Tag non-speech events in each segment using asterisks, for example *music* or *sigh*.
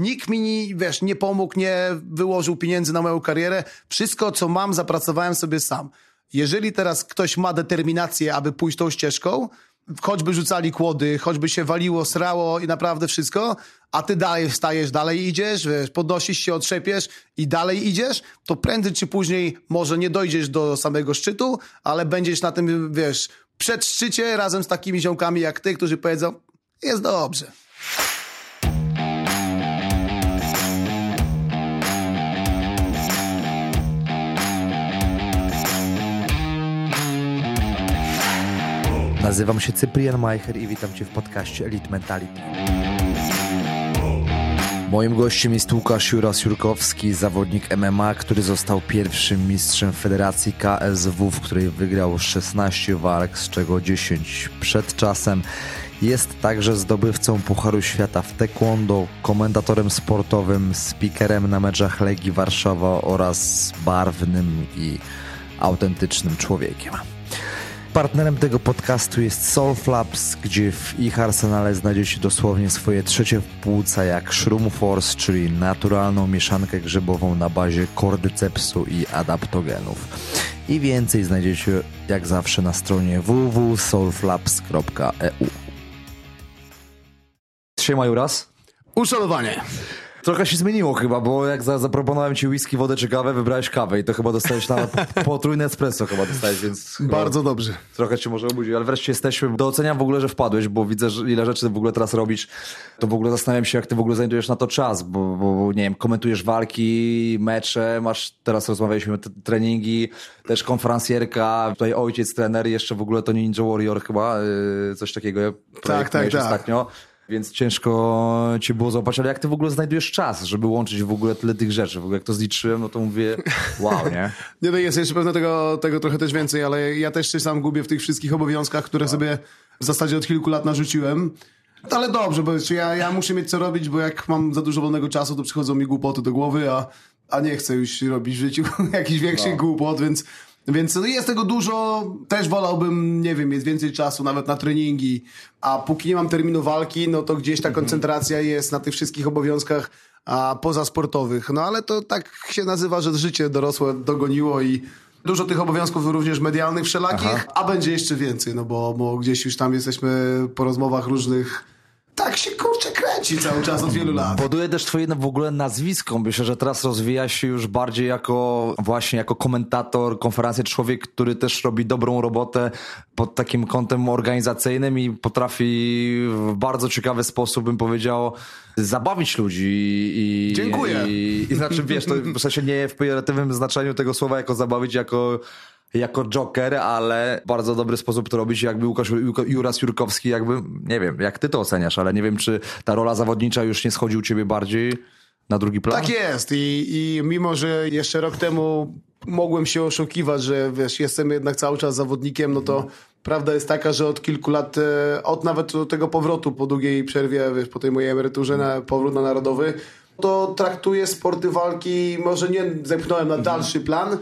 nikt mi, nie, wiesz, nie pomógł, nie wyłożył pieniędzy na moją karierę. Wszystko, co mam, zapracowałem sobie sam. Jeżeli teraz ktoś ma determinację, aby pójść tą ścieżką, choćby rzucali kłody, choćby się waliło, srało i naprawdę wszystko, a ty dalej wstajesz, dalej idziesz, wiesz, podnosisz się, otrzepiesz i dalej idziesz, to prędzej czy później może nie dojdziesz do samego szczytu, ale będziesz na tym, wiesz, przed szczycie razem z takimi ziomkami jak ty, którzy powiedzą, jest dobrze. Nazywam się Cyprian Majcher i witam Cię w podcaście Elite Mentality. Moim gościem jest Łukasz Juras-Jurkowski, zawodnik MMA, który został pierwszym mistrzem Federacji KSW, w której wygrał 16 walk, z czego 10 przed czasem. Jest także zdobywcą Pucharu Świata w taekwondo, komentatorem sportowym, speakerem na meczach Legii Warszawa oraz barwnym i autentycznym człowiekiem. Partnerem tego podcastu jest Soulflaps, gdzie w ich arsenale znajdziecie dosłownie swoje trzecie płuca jak Shroom Force, czyli naturalną mieszankę grzybową na bazie kordycepsu i adaptogenów. I więcej znajdziecie jak zawsze na stronie www.soulflaps.eu. Siema Juras. Uszanowanie. Trochę się zmieniło chyba, bo jak za, zaproponowałem ci whisky, wodę czy kawę, wybrałeś kawę i to chyba dostałeś na potrójne *laughs* espresso chyba dostałeś, więc... Bardzo dobrze. Trochę cię może obudzić, ale wreszcie jesteśmy. Doceniam w ogóle, że wpadłeś, bo widzę, że ile rzeczy w ogóle teraz robisz. To w ogóle zastanawiam się, jak ty w ogóle znajdujesz na to czas, bo, bo nie wiem, komentujesz walki, mecze, masz, teraz rozmawialiśmy treningi, też konferencjerka, tutaj ojciec, trener, jeszcze w ogóle to Ninja Warrior chyba, yy, coś takiego. Tak, tak, tak. Ostatnio więc ciężko ci było złapać, ale jak ty w ogóle znajdujesz czas, żeby łączyć w ogóle tyle tych rzeczy? W ogóle jak to zliczyłem, no to mówię, wow, nie? *laughs* nie, no jest jeszcze pewno tego, tego trochę też więcej, ale ja też się sam gubię w tych wszystkich obowiązkach, które sobie w zasadzie od kilku lat narzuciłem. Ale dobrze, bo ja, ja muszę mieć co robić, bo jak mam za dużo wolnego czasu, to przychodzą mi głupoty do głowy, a, a nie chcę już robić w życiu *laughs* jakichś większych no. głupot, więc więc jest tego dużo, też wolałbym, nie wiem, mieć więcej czasu nawet na treningi, a póki nie mam terminu walki, no to gdzieś ta mhm. koncentracja jest na tych wszystkich obowiązkach a, pozasportowych. No ale to tak się nazywa, że życie dorosłe dogoniło i dużo tych obowiązków również medialnych wszelakich, Aha. a będzie jeszcze więcej, no bo, bo gdzieś już tam jesteśmy po rozmowach różnych tak się kurczę kręci cały czas od wielu lat. Buduje też twoje w ogóle nazwisko. Myślę, że teraz rozwija się już bardziej jako właśnie jako komentator konferencji, człowiek, który też robi dobrą robotę pod takim kątem organizacyjnym i potrafi w bardzo ciekawy sposób, bym powiedział, zabawić ludzi i... Dziękuję. I, i znaczy, wiesz, to w sensie nie w pejoratywnym znaczeniu tego słowa jako zabawić, jako jako Joker, ale bardzo dobry sposób to robić, jakby Łukasz Juras Jurkowski, jakby, nie wiem, jak ty to oceniasz, ale nie wiem, czy ta rola zawodnicza już nie schodzi u ciebie bardziej na drugi plan? Tak jest i, i mimo, że jeszcze rok temu mogłem się oszukiwać, że wiesz, jestem jednak cały czas zawodnikiem, no to mhm. prawda jest taka, że od kilku lat, e, od nawet tego powrotu po długiej przerwie, wiesz, po tej mojej emeryturze na powrót na narodowy, to traktuję sporty walki, może nie zepchnąłem na mhm. dalszy plan,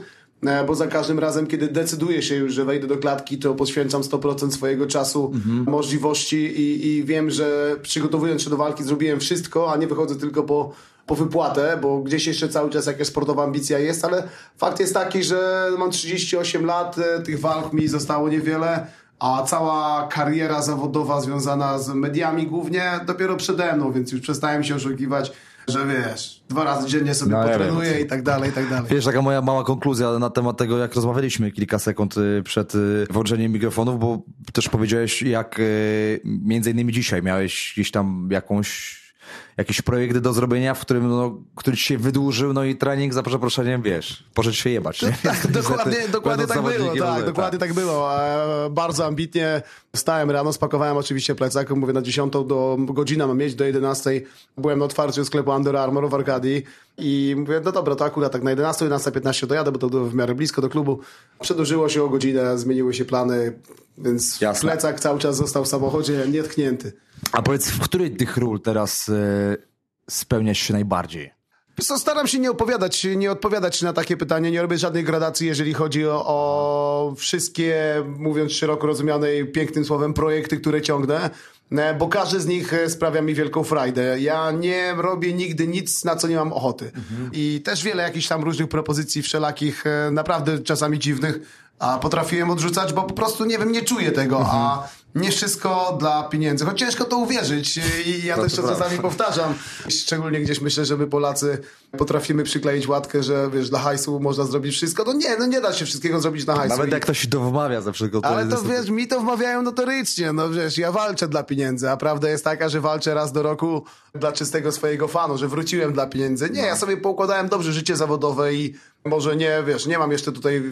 bo za każdym razem, kiedy decyduję się już, że wejdę do klatki, to poświęcam 100% swojego czasu, mhm. możliwości i, i wiem, że przygotowując się do walki zrobiłem wszystko, a nie wychodzę tylko po, po wypłatę, bo gdzieś jeszcze cały czas jakaś sportowa ambicja jest, ale fakt jest taki, że mam 38 lat, e, tych walk mi zostało niewiele, a cała kariera zawodowa związana z mediami głównie dopiero przede mną, więc już przestałem się oszukiwać że wiesz, dwa razy dziennie sobie no, potrenuję ja i tak dalej, i tak dalej. Wiesz, taka moja mała konkluzja na temat tego, jak rozmawialiśmy kilka sekund y, przed y, włączeniem mikrofonów, bo też powiedziałeś, jak y, między innymi dzisiaj miałeś gdzieś tam jakąś jakiś projekt do zrobienia, w którym, no, który ci się wydłużył, no i trening za przeproszeniem, wiesz, poszedł się jebać, nie? *laughs* Tak, dokładnie, dokładnie tak było, tak, dokładnie tak, tak było. Bardzo ambitnie wstałem rano, spakowałem oczywiście plecak, mówię na 10 do godzina mam mieć, do 11 byłem na otwarciu sklepu Under Armour w Arkadii i mówię, no dobra, to akurat tak na 11, 11.15 dojadę, bo to w miarę blisko do klubu. Przedłużyło się o godzinę, zmieniły się plany, więc Jasne. plecak cały czas został w samochodzie nietknięty. A powiedz, w której tych ról teraz e, spełniasz się najbardziej? Co, staram się nie opowiadać, nie odpowiadać na takie pytanie, nie robię żadnej gradacji, jeżeli chodzi o, o wszystkie, mówiąc szeroko rozumianej pięknym słowem, projekty, które ciągnę. e, bo każdy z nich e, sprawia mi wielką frajdę. Ja nie robię nigdy nic, na co nie mam ochoty. Mhm. I też wiele jakichś tam różnych propozycji wszelakich, naprawdę czasami dziwnych, a potrafiłem odrzucać, bo po prostu, nie wiem, nie czuję tego, mhm. a nie wszystko dla pieniędzy. Choć ciężko to uwierzyć i ja to też to czasami powtarzam. Szczególnie gdzieś myślę, że my Polacy potrafimy przykleić łatkę, że wiesz, dla hajsu można zrobić wszystko. No nie, no nie da się wszystkiego zrobić na hajsu. Nawet jak ktoś to wmawia zawsze. To Ale to wiesz, mi to wmawiają notorycznie. No wiesz, ja walczę dla pieniędzy, a prawda jest taka, że walczę raz do roku dla czystego swojego fanu, że wróciłem dla pieniędzy. Nie, ja sobie poukładałem dobrze życie zawodowe i może nie, wiesz, nie mam jeszcze tutaj,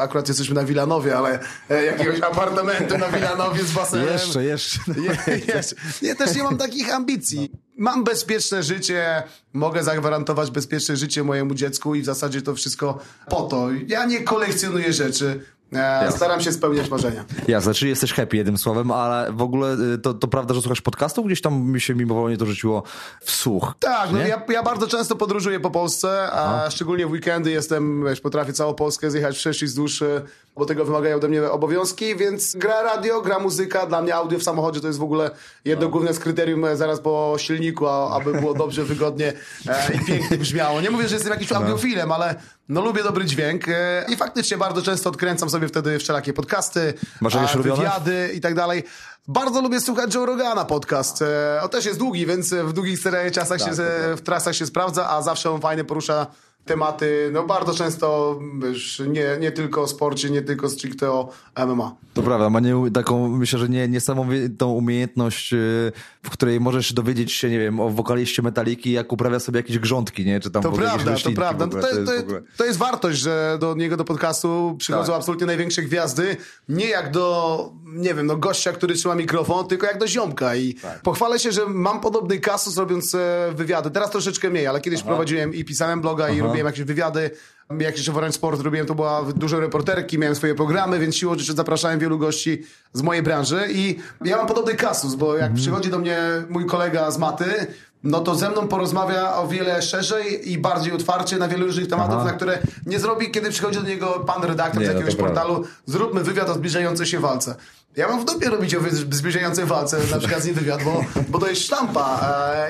akurat jesteśmy na Wilanowie, ale e, jakiegoś *laughs* apartamentu na Wilanowie z basenem. Jeszcze, jeszcze. Je, *laughs* jeszcze. Ja też nie mam takich ambicji. Mam bezpieczne życie, mogę zagwarantować bezpieczne życie mojemu dziecku i w zasadzie to wszystko po to. Ja nie kolekcjonuję rzeczy. Ja staram się spełniać marzenia. Ja, znaczy jesteś happy jednym słowem, ale w ogóle y, to, to prawda, że słuchasz podcastów? Gdzieś tam mi się mimowolnie to rzuciło w słuch. Tak, no ja, ja, bardzo często podróżuję po Polsce, a Aha. szczególnie w weekendy jestem, wiesz, potrafię całą Polskę zjechać i wzdłuż, y, bo tego wymagają ode mnie obowiązki, więc gra radio, gra muzyka, dla mnie audio w samochodzie to jest w ogóle jedno no. główne z kryterium e, zaraz po silniku, aby było dobrze, wygodnie e, i pięknie brzmiało. Nie mówię, że jestem jakimś no. audiofilem, ale no lubię dobry dźwięk e, i faktycznie bardzo często odkręcam sobie wtedy wszelakie podcasty, Masz wywiady i tak dalej. Bardzo lubię słuchać Joe Rogana podcast. E, on też jest długi, więc w długich czasach tak, się, w trasach się sprawdza, a zawsze on fajnie porusza tematy, no bardzo często wiesz, nie, nie tylko o sporcie, nie tylko stricte o MMA. To prawda, ma nie, taką, myślę, że nie, niesamowitą umiejętność, y, w której możesz dowiedzieć się, nie wiem, o wokaliście Metaliki, jak uprawia sobie jakieś grządki, nie? Czy tam to prawda, to prawda. To, to, to, to, jest wartość, że do niego do podcastu przychodzą tak. absolutnie największe gwiazdy, nie jak do, nie wiem, no gościa, który trzyma mikrofon, tylko jak do ziomka i tak. pochwalę się, że mam podobny kasus robiąc e, wywiady. Teraz troszeczkę mniej, ale kiedyś Aha. prowadziłem i pisałem bloga Aha. i robiłem jakieś wywiady. Jak jeszcze w Sport robiłem, to była dużo reporterki, miałem swoje programy, więc siłą rzeczy zapraszałem wielu gości z mojej branży i ja mam podobny kasus, bo jak mm. przychodzi do mnie mój kolega z maty, no to ze mną porozmawia o wiele szerzej i bardziej otwarcie na wiele różnych tematów, Aha. na które nie zrobi, kiedy przychodzi do niego pan redaktor nie, z no jakiegoś no portalu, zróbmy wywiad o zbliżającej się walce. Ja mam w dupie robić o zbliżającej walce, na przykład z nim wywiad, bo, bo to jest sztampa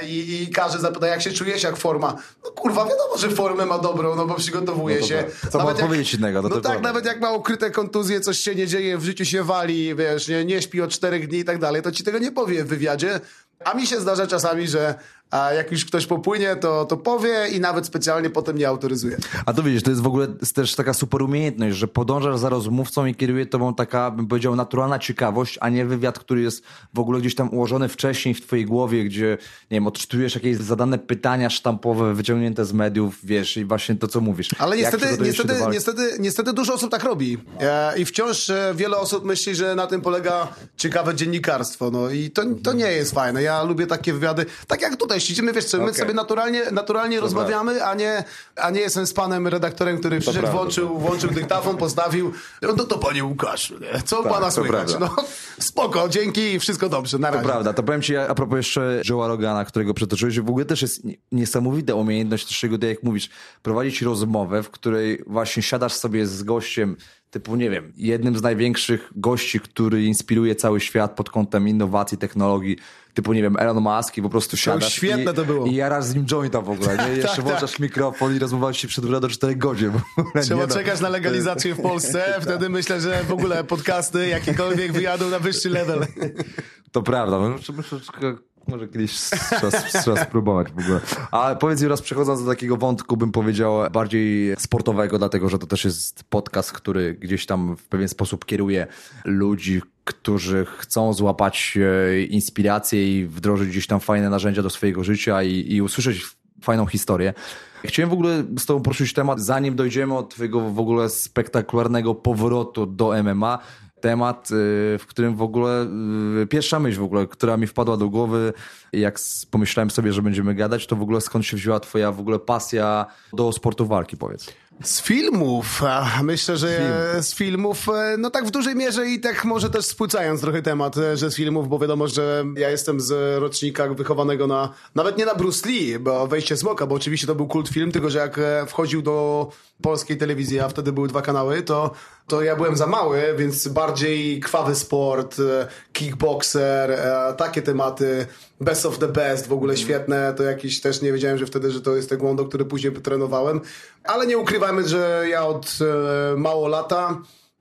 e, i, i każdy zapyta, jak się czujesz, jak forma. No kurwa, wiadomo, że formę ma dobrą, no bo przygotowuje no się. Co nawet ma powiedzieć innego? No, no tak, nawet jak ma ukryte kontuzje, coś się nie dzieje, w życiu się wali, wiesz, nie, nie śpi od czterech dni i tak dalej, to ci tego nie powie w wywiadzie, a mi się zdarza czasami, że a jak już ktoś popłynie, to, to powie i nawet specjalnie potem nie autoryzuje. A to widzisz, to jest w ogóle też taka super umiejętność, że podążasz za rozmówcą i kieruje tobą taka, bym powiedział, naturalna ciekawość, a nie wywiad, który jest w ogóle gdzieś tam ułożony wcześniej w twojej głowie, gdzie, nie wiem, odczytujesz jakieś zadane pytania sztampowe, wyciągnięte z mediów, wiesz, i właśnie to, co mówisz. Ale niestety, niestety, niestety, niestety dużo osób tak robi. E, I wciąż e, wiele osób myśli, że na tym polega ciekawe dziennikarstwo. No i to, to nie jest fajne. Ja lubię takie wywiady, tak jak tutaj siedzimy, wiesz co, my okay. sobie naturalnie, naturalnie rozmawiamy, a nie, a nie jestem z panem redaktorem, który przyszedł, włączył, włączył dyktafon, *laughs* postawił, no to panie Łukasz, co tak, pana słychać? No, spoko, dzięki, wszystko dobrze, na razie. To prawda, to powiem ci a propos jeszcze Joe'a Rogana, którego przetoczyłeś, w ogóle też jest niesamowita umiejętność też jak mówisz, prowadzić rozmowę, w której właśnie siadasz sobie z gościem, typu, nie wiem, jednym z największych gości, który inspiruje cały świat pod kątem innowacji, technologii, typu, nie wiem, Elon Musk i po prostu siadasz świetne i, to było. i jarasz z nim jointa w ogóle, nie? I *laughs* jeszcze tak, włączasz tak. mikrofon i rozmawiasz się przed do 4 godzin. Trzeba no. czekać na legalizację w Polsce, *laughs* wtedy myślę, że w ogóle podcasty jakiekolwiek wyjadą na wyższy level. *laughs* To prawda, może kiedyś trzeba, spróbować w ogóle. A powiedz mi raz, przechodząc do takiego wątku, bym powiedział bardziej sportowego, dlatego że to też jest podcast, który gdzieś tam w pewien sposób kieruje ludzi, którzy chcą złapać e, inspirację i wdrożyć gdzieś tam fajne narzędzia do swojego życia i, i usłyszeć fajną historię. Chciałem w ogóle z Tobą poruszyć temat, zanim dojdziemy od Twojego w ogóle spektakularnego powrotu do MMA, temat, y, w którym w ogóle y, pierwsza myśl w ogóle, która mi wpadła do głowy, jak pomyślałem sobie, że będziemy gadać, to w ogóle skąd się wzięła twoja w ogóle pasja do sportu walki, powiedz. Z filmów, myślę, że Film. z filmów, e, no tak w dużej mierze i tak może też spłycając trochę temat, e, że z filmów, bo wiadomo, że ja jestem z rocznika wychowanego na, nawet nie na Bruce Lee, bo Wejście Smoka, bo oczywiście to był kult film, tylko że jak e, wchodził do polskiej telewizji, a wtedy były dwa kanały, to, to ja byłem za mały, więc bardziej krwawy sport, e, kickboxer, e, takie tematy, best of the best, w ogóle świetne, to jakiś też nie wiedziałem, że wtedy, że to jest taekwondo, który później trenowałem, ale nie ukrywajmy, że ja od e, mało lata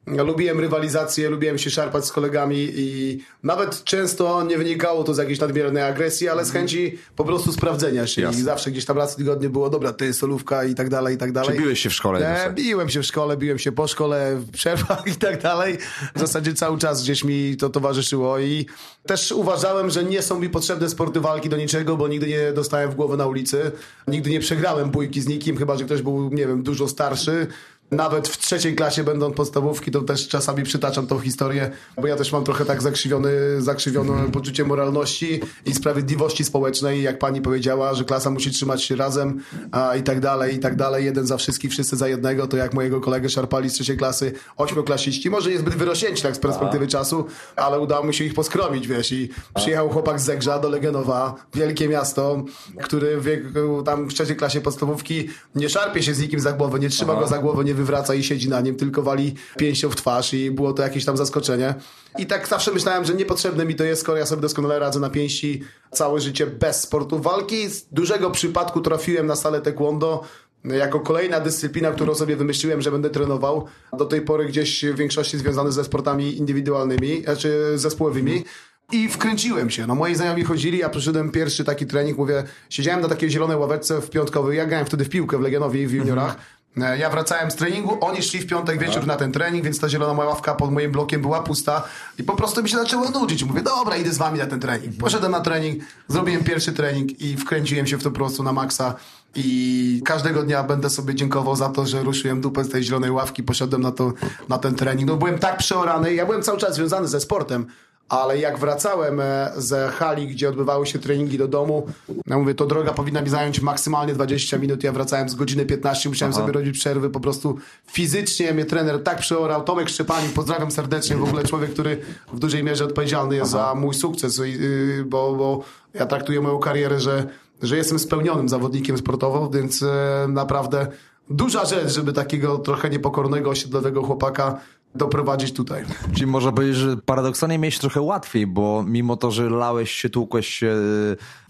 Lubiłem rywalizację, lubiłem się szarpać z kolegami i nawet często nie wynikało to z jakiejś nadmiernej agresji, ale z mhm. chęci po prostu sprawdzenia się. Jasne. I zawsze gdzieś tam raz w tygodniu było, dobra, ty solówka i tak dalej, i tak dalej. Czy biłeś się w szkole? E, biłem się w szkole, biłem się po szkole, w przerwach *laughs* i tak dalej. W zasadzie cały czas gdzieś mi to towarzyszyło i też uważałem, że nie są mi potrzebne sporty walki do niczego, bo nigdy nie dostałem w głowę na ulicy. Nigdy nie przegrałem bójki z nikim, chyba, że ktoś był, nie wiem, dużo starszy. Nawet w trzeciej klasie będąc podstawówki, to też czasami przytaczam tą historię, bo ja też mam trochę tak zakrzywiony, zakrzywione mm. poczucie moralności i sprawiedliwości społecznej, jak pani powiedziała, że klasa musi trzymać się razem a, i tak dalej, i tak dalej. Jeden za wszystkich, wszyscy za jednego, to jak mojego kolegę szarpali z trzeciej klasy ośmioklasiści, może niezbyt wyrośnięci tak z perspektywy a. czasu, ale udało mi się ich poskromić, wiesz, i przyjechał chłopak z Zegrza do Legenowa, wielkie miasto, który w wieku, tam w trzeciej klasie podstawówki nie szarpie się z nikim za głowę, nie trzyma go za głowę, nie wywraca i siedzi na nim, tylko wali pięścią w twarz i było to jakieś tam zaskoczenie. I tak zawsze myślałem, że niepotrzebne mi to jest, skoro ja sobie doskonale radzę na pięści całe życie bez sportu walki. Z dużego przypadku trafiłem na salę taekwondo, jako kolejna dyscyplina, którą sobie wymyśliłem, że będę trenował, do tej pory gdzieś w większości związane ze sportami indywidualnymi, znaczy zespołowymi. I wkręciłem się. No moi znajomi chodzili, ja przyszedłem pierwszy taki trening, mówię, siedziałem na takiej zielonej ławeczce w piątkowej, ja grałem wtedy w piłkę w Legionowie w juniorach. Mhm. E, ja wracałem z treningu, oni szli w piątek wieczór tak. na ten trening, więc ta zielona moja ławka pod moim blokiem była pusta i po prostu mi się zaczęło nudzić. Mówię, dobra, idę z wami na ten trening. Poszedłem na trening, zrobiłem pierwszy trening i wkręciłem się w to po prostu na maksa i każdego dnia będę sobie dziękował za to, że ruszyłem dupę z tej zielonej ławki, poszedłem na, to, na ten trening. No byłem tak przeorany, ja byłem cały czas związany ze sportem, ale jak wracałem e, z hali, gdzie odbywały się treningi do domu, ja mówię, to droga powinna mi zająć maksymalnie 20 minut, ja wracałem z godziny 15, musiałem Aha. sobie robić przerwy, po prostu. Fizycznie mnie trener tak przeorał, Tomek Szczepanik, pozdrawiam serdecznie, w ogóle człowiek, który w dużej mierze odpowiedzialny jest Aha. za mój sukces, y, bo, bo ja traktuję moją karierę, że, że jestem spełnionym zawodnikiem sportowo, więc e, naprawdę duża rzecz, żeby takiego trochę niepokornego, osiedlowego chłopaka doprowadzić tutaj. Czyli można powiedzieć, że paradoksalnie miałeś trochę łatwiej, bo mimo to, że lałeś się, tłukłeś się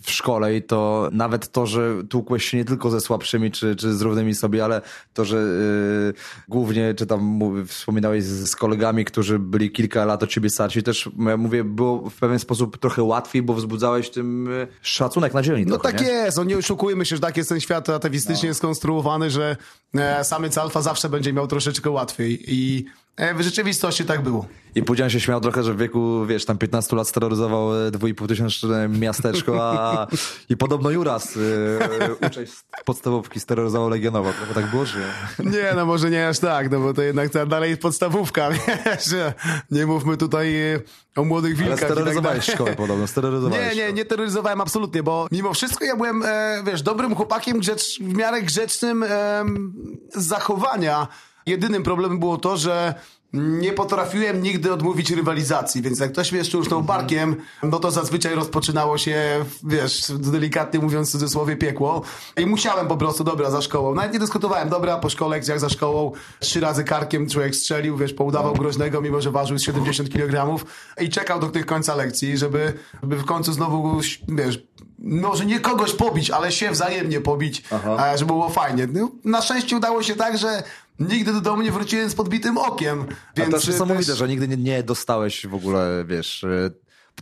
w szkole i to nawet to, że tłukłeś się nie tylko ze słabszymi czy, czy z równymi sobie, ale to, że yy, głównie, czy tam wspominałeś z, z, kolegami, którzy byli kilka lat od ciebie starsi, też ja mówię, było w pewien sposób trochę łatwiej, bo wzbudzałeś tym y, szacunek na dzielni. No trochę, tak nie? jest, no nie oszukujmy się, że tak jest ten świat atawistycznie no. skonstruowany, że e, samec alfa zawsze będzie miał troszeczkę łatwiej i w rzeczywistości tak było. I Pudzian się śmiał trochę, że w wieku, wiesz, tam 15 lat steroryzował 2,5 tysiączne miasteczko, a *laughs* i podobno Juras, yy, uczeń podstawówki steroryzował Legionowo. Trochę tak było, że... Nie, no może nie aż tak, no bo to jednak ta dalej jest podstawówka, *laughs* wiesz, nie mówmy tutaj e, o młodych wilkach. Ale steroryzowałeś tak szkołę podobno, steroryzowałeś Nie, nie, nie terroryzowałem absolutnie, bo mimo wszystko ja byłem, e, wiesz, dobrym chłopakiem, grzecz, w miarę grzecznym e, zachowania, Jedynym problemem było to, że nie potrafiłem nigdy odmówić rywalizacji, więc jak ktoś mnie szturchnął mhm. barkiem, no to zazwyczaj rozpoczynało się, wiesz, delikatnie mówiąc w cudzysłowie, piekło. I musiałem po prostu, dobra, za szkołą. Nawet nie dyskutowałem, dobra, po szkole, jak za szkołą, trzy razy karkiem człowiek strzelił, wiesz, poudawał no. groźnego, mimo że ważył 70 kg i czekał do tych końca lekcji, żeby, żeby w końcu znowu, wiesz, może nie kogoś pobić, ale się wzajemnie pobić, Aha. żeby było fajnie. No, na szczęście udało się tak, że Nigdy do domu nie wróciłem z podbitym okiem. Więc A to jest niesamowite, że nigdy nie, nie dostałeś w ogóle, wiesz,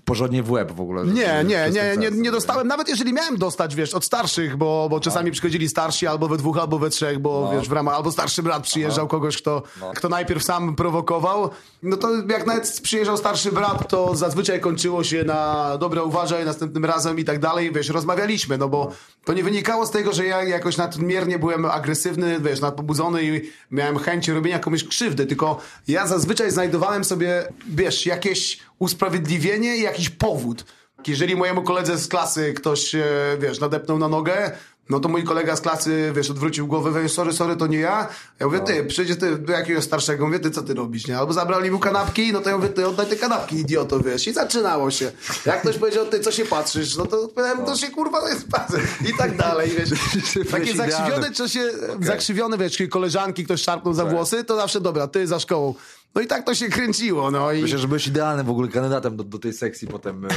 porządnie w łeb w ogóle. Nie, nie, nie, nie, nie dostałem. Nawet jeżeli miałem dostać, wiesz, od starszych, bo, bo czasami przychodzili starsi albo we dwóch, albo we trzech, bo no. wiesz, w ramach, albo starszy brat przyjeżdżał kogoś, kto, no. kto najpierw sam prowokował. No to jak nawet przyjeżdżał starszy brat, to zazwyczaj kończyło się na dobre uważaj, następnym razem i tak dalej, wiesz, rozmawialiśmy, no bo to nie wynikało z tego, że ja jakoś nadmiernie byłem agresywny, wiesz, nadpobudzony i miałem chęć robienia komuś krzywdy, tylko ja zazwyczaj znajdowałem sobie, wiesz, jakieś usprawiedliwienie i jakiś powód. Jeżeli mojemu koledze z klasy ktoś, e, wiesz, nadepnął na nogę, no to mój kolega z klasy, wiesz, odwrócił głowę, wiesz, sorry, sorry, to nie ja. Ja mówię, ty, przyjdzie ty do jakiegoś starszego, mówię, ty, co ty robisz, nie? Albo zabrali mu kanapki, no to ja mówię, ty, oddaj te kanapki, idioto, wiesz. I zaczynało się. Jak ktoś powiedział, ty, co się patrzysz? No to powiem, to się, kurwa, jest I tak dalej, wiesz. Takie zakrzywione, czy się, zakrzywione, wiesz, koleżanki, ktoś szarpnął za tak. włosy, to zawsze, dobra, ty za szkołą. No i tak to się kręciło. No i... Myślę, że byłeś idealnym w ogóle kandydatem do, do tej sekcji potem e,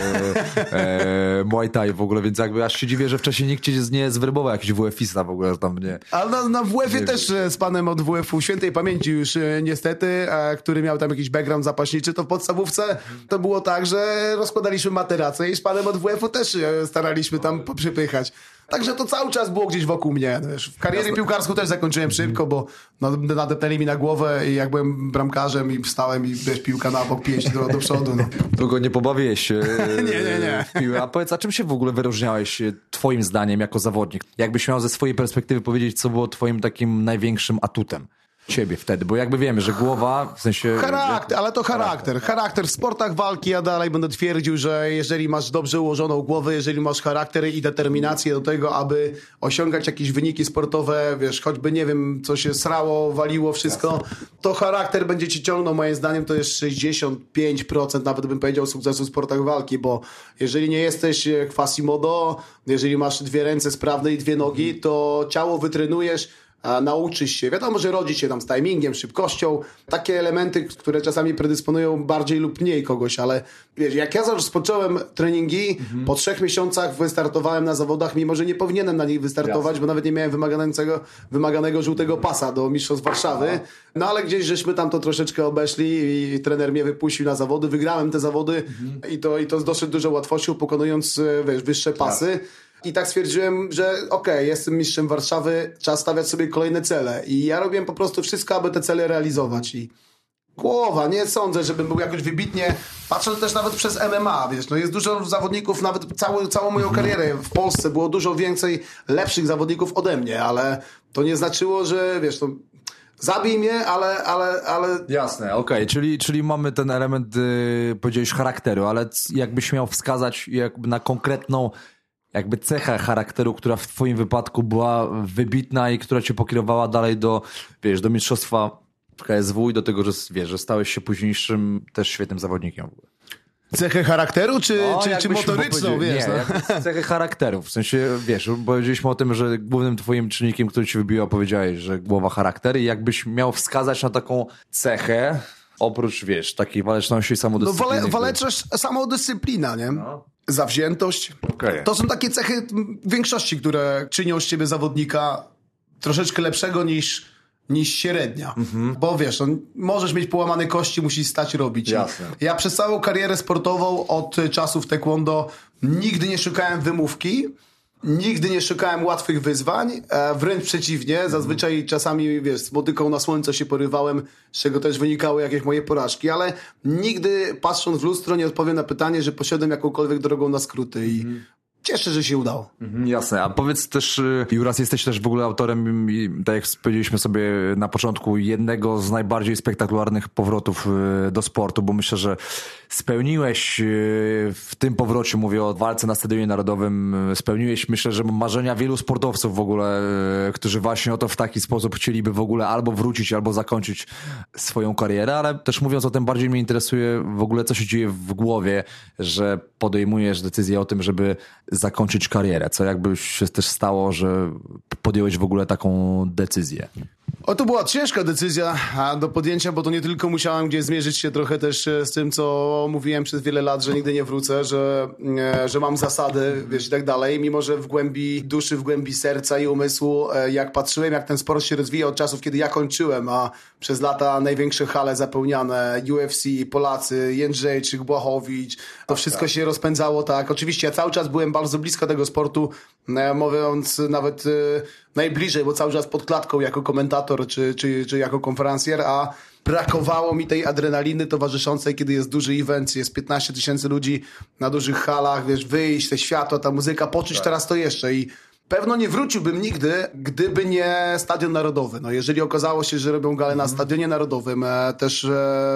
e, Muay Thai w ogóle, więc jakby aż się dziwię, że wcześniej nikt cię nie zwerbował, jakiś WF-ista w ogóle, że tam nie... Ale na, na WF-ie też e, z panem od WF-u, świętej pamięci już e, niestety, e, który miał tam jakiś background zapaśniczy, to w podstawówce to było tak, że rozkładaliśmy materacę i z panem od WF-u też e, staraliśmy tam przypychać. Także to cały czas było gdzieś wokół mnie. No wiesz, w karierę piłkarską też zakończyłem szybko, bo nadepnęli mi na głowę i jak byłem bramkarzem i wstałem i wiesz, piłka na bok, pięść do, do przodu. No. *laughs* Długo nie pobawiłeś się *laughs* nie, nie, nie. w piłę. A powiedz, a czym się w ogóle wyróżniałeś twoim zdaniem jako zawodnik? Jakbyś miał ze swojej perspektywy powiedzieć, co było twoim takim największym atutem? Ciebie wtedy, bo jakby wiemy, że głowa, w sensie... Charakter, ale to charakter. Charakter w sportach walki, ja dalej będę twierdził, że jeżeli masz dobrze ułożoną głowę, jeżeli masz charakter i determinację do tego, aby osiągać jakieś wyniki sportowe, wiesz, choćby, nie wiem, co się srało, waliło, wszystko, to charakter będzie ci ciągnął, moim zdaniem to jest 65%, nawet bym powiedział, sukcesu w sportach walki, bo jeżeli nie jesteś Quasimodo, jeżeli masz dwie ręce sprawne i dwie nogi, to ciało wytrenujesz, nauczysz się. Wiadomo, że rodzi się tam z timingiem, szybkością, takie elementy, które czasami predysponują bardziej lub mniej kogoś, ale wiesz, jak ja rozpocząłem treningi, mhm. po trzech miesiącach wystartowałem na zawodach, mimo że nie powinienem na nich wystartować, Jasne. bo nawet nie miałem wymaganego, wymaganego żółtego pasa do Mistrzostw Warszawy, no ale gdzieś żeśmy tam to troszeczkę obeszli i trener mnie wypuścił na zawody, wygrałem te zawody mhm. i, to, i to z dosyć dużą łatwością, pokonując wiesz, wyższe pasy. Jasne. I tak stwierdziłem, że okej, okay, jestem mistrzem Warszawy, trzeba stawiać sobie kolejne cele. I ja robiłem po prostu wszystko, aby te cele realizować. I głowa, nie sądzę, żebym był jakoś wybitnie, patrzę też nawet przez MMA, wiesz, no jest dużo zawodników, nawet całą, całą moją mhm. karierę w Polsce było dużo więcej lepszych zawodników ode mnie, ale to nie znaczyło, że wiesz, to Zabij mnie, ale, ale, ale... Jasne, okej, okay. czyli, czyli mamy ten element, yy, powiedziałeś, charakteru, ale jakbyś miał wskazać jakby na konkretną jakby cecha charakteru, która w twoim wypadku była wybitna i która cię pokierowała dalej do, wiesz, do mistrzostwa w KSW i do tego, że wiesz, że stałeś się późniejszym też świetnym zawodnikiem. Cechę charakteru, czy, no, czy, czy motoryczną, wiesz? Nie, no? cechę charakteru. W sensie, wiesz, powiedzieliśmy o tym, że głównym twoim czynnikiem, który ci wybiła, powiedziałeś, że głowa charakteru i jakbyś miał wskazać na taką cechę, oprócz, wiesz, takiej waleczności i samodyscypliny. No wale, waleczność, samodyscyplina, nie? No. Zawziętość. Okay. To są takie cechy większości, które czynią z ciebie zawodnika troszeczkę lepszego niż, niż średnia. Mhm. Bo wiesz, no, możesz mieć połamane kości, musisz stać robić. Jasne. Ja przez całą karierę sportową od czasów taekwondo nigdy nie szukałem wymówki, Nigdy nie szukałem łatwych wyzwań, e, wręcz przeciwnie. Zazwyczaj czasami, wiesz, z motyką na słońce się porywałem, z czego też wynikały jakieś moje porażki, ale nigdy patrząc w lustro nie odpowiem na pytanie, że poszedłem jakąkolwiek drogą na skróty i mm cieszę, że się udało. Mhm, jasne, a powiedz też, y, Juras, jesteś też w ogóle autorem, tak jak powiedzieliśmy sobie na początku, jednego z najbardziej spektakularnych powrotów y, do sportu, bo myślę, że spełniłeś y, w tym powrocie, mówię o walce na Stadionie Narodowym, spełniłeś myślę, że marzenia wielu sportowców w ogóle, którzy właśnie o to w taki sposób chcieliby w ogóle albo wrócić, albo zakończyć swoją karierę, ale też mówiąc o tym, bardziej mnie interesuje w ogóle, co się dzieje w głowie, że podejmujesz decyzję o tym, żeby zakończyć karierę? Co jakby się też stało, że podjąłeś w ogóle taką decyzję? O, to była ciężka decyzja do podjęcia, bo to nie tylko musiałem gdzieś zmierzyć się trochę też e, z tym, co mówiłem przez wiele lat, że nigdy nie wrócę, że, e, że mam zasady, wiesz, i tak dalej. Mimo, że w głębi duszy, w głębi serca i umysłu, e, jak patrzyłem, jak ten sport się rozwija od czasów, kiedy ja kończyłem, a przez lata największe hale zapełniane, UFC, Polacy, Jędrzejczyk, Błachowicz, to wszystko się rozpędzało tak. Oczywiście ja cały czas byłem bardzo blisko tego sportu, mówiąc nawet najbliżej, bo cały czas pod klatką jako komentator czy, czy, czy jako konferencjer, a brakowało mi tej adrenaliny towarzyszącej, kiedy jest duży event, jest 15 tysięcy ludzi na dużych halach, wiesz, wyjść, te światła, ta muzyka, poczuć tak. teraz to jeszcze i Pewno nie wróciłbym nigdy, gdyby nie Stadion Narodowy. No, jeżeli okazało się, że robią galę na mhm. Stadionie Narodowym, e, też e,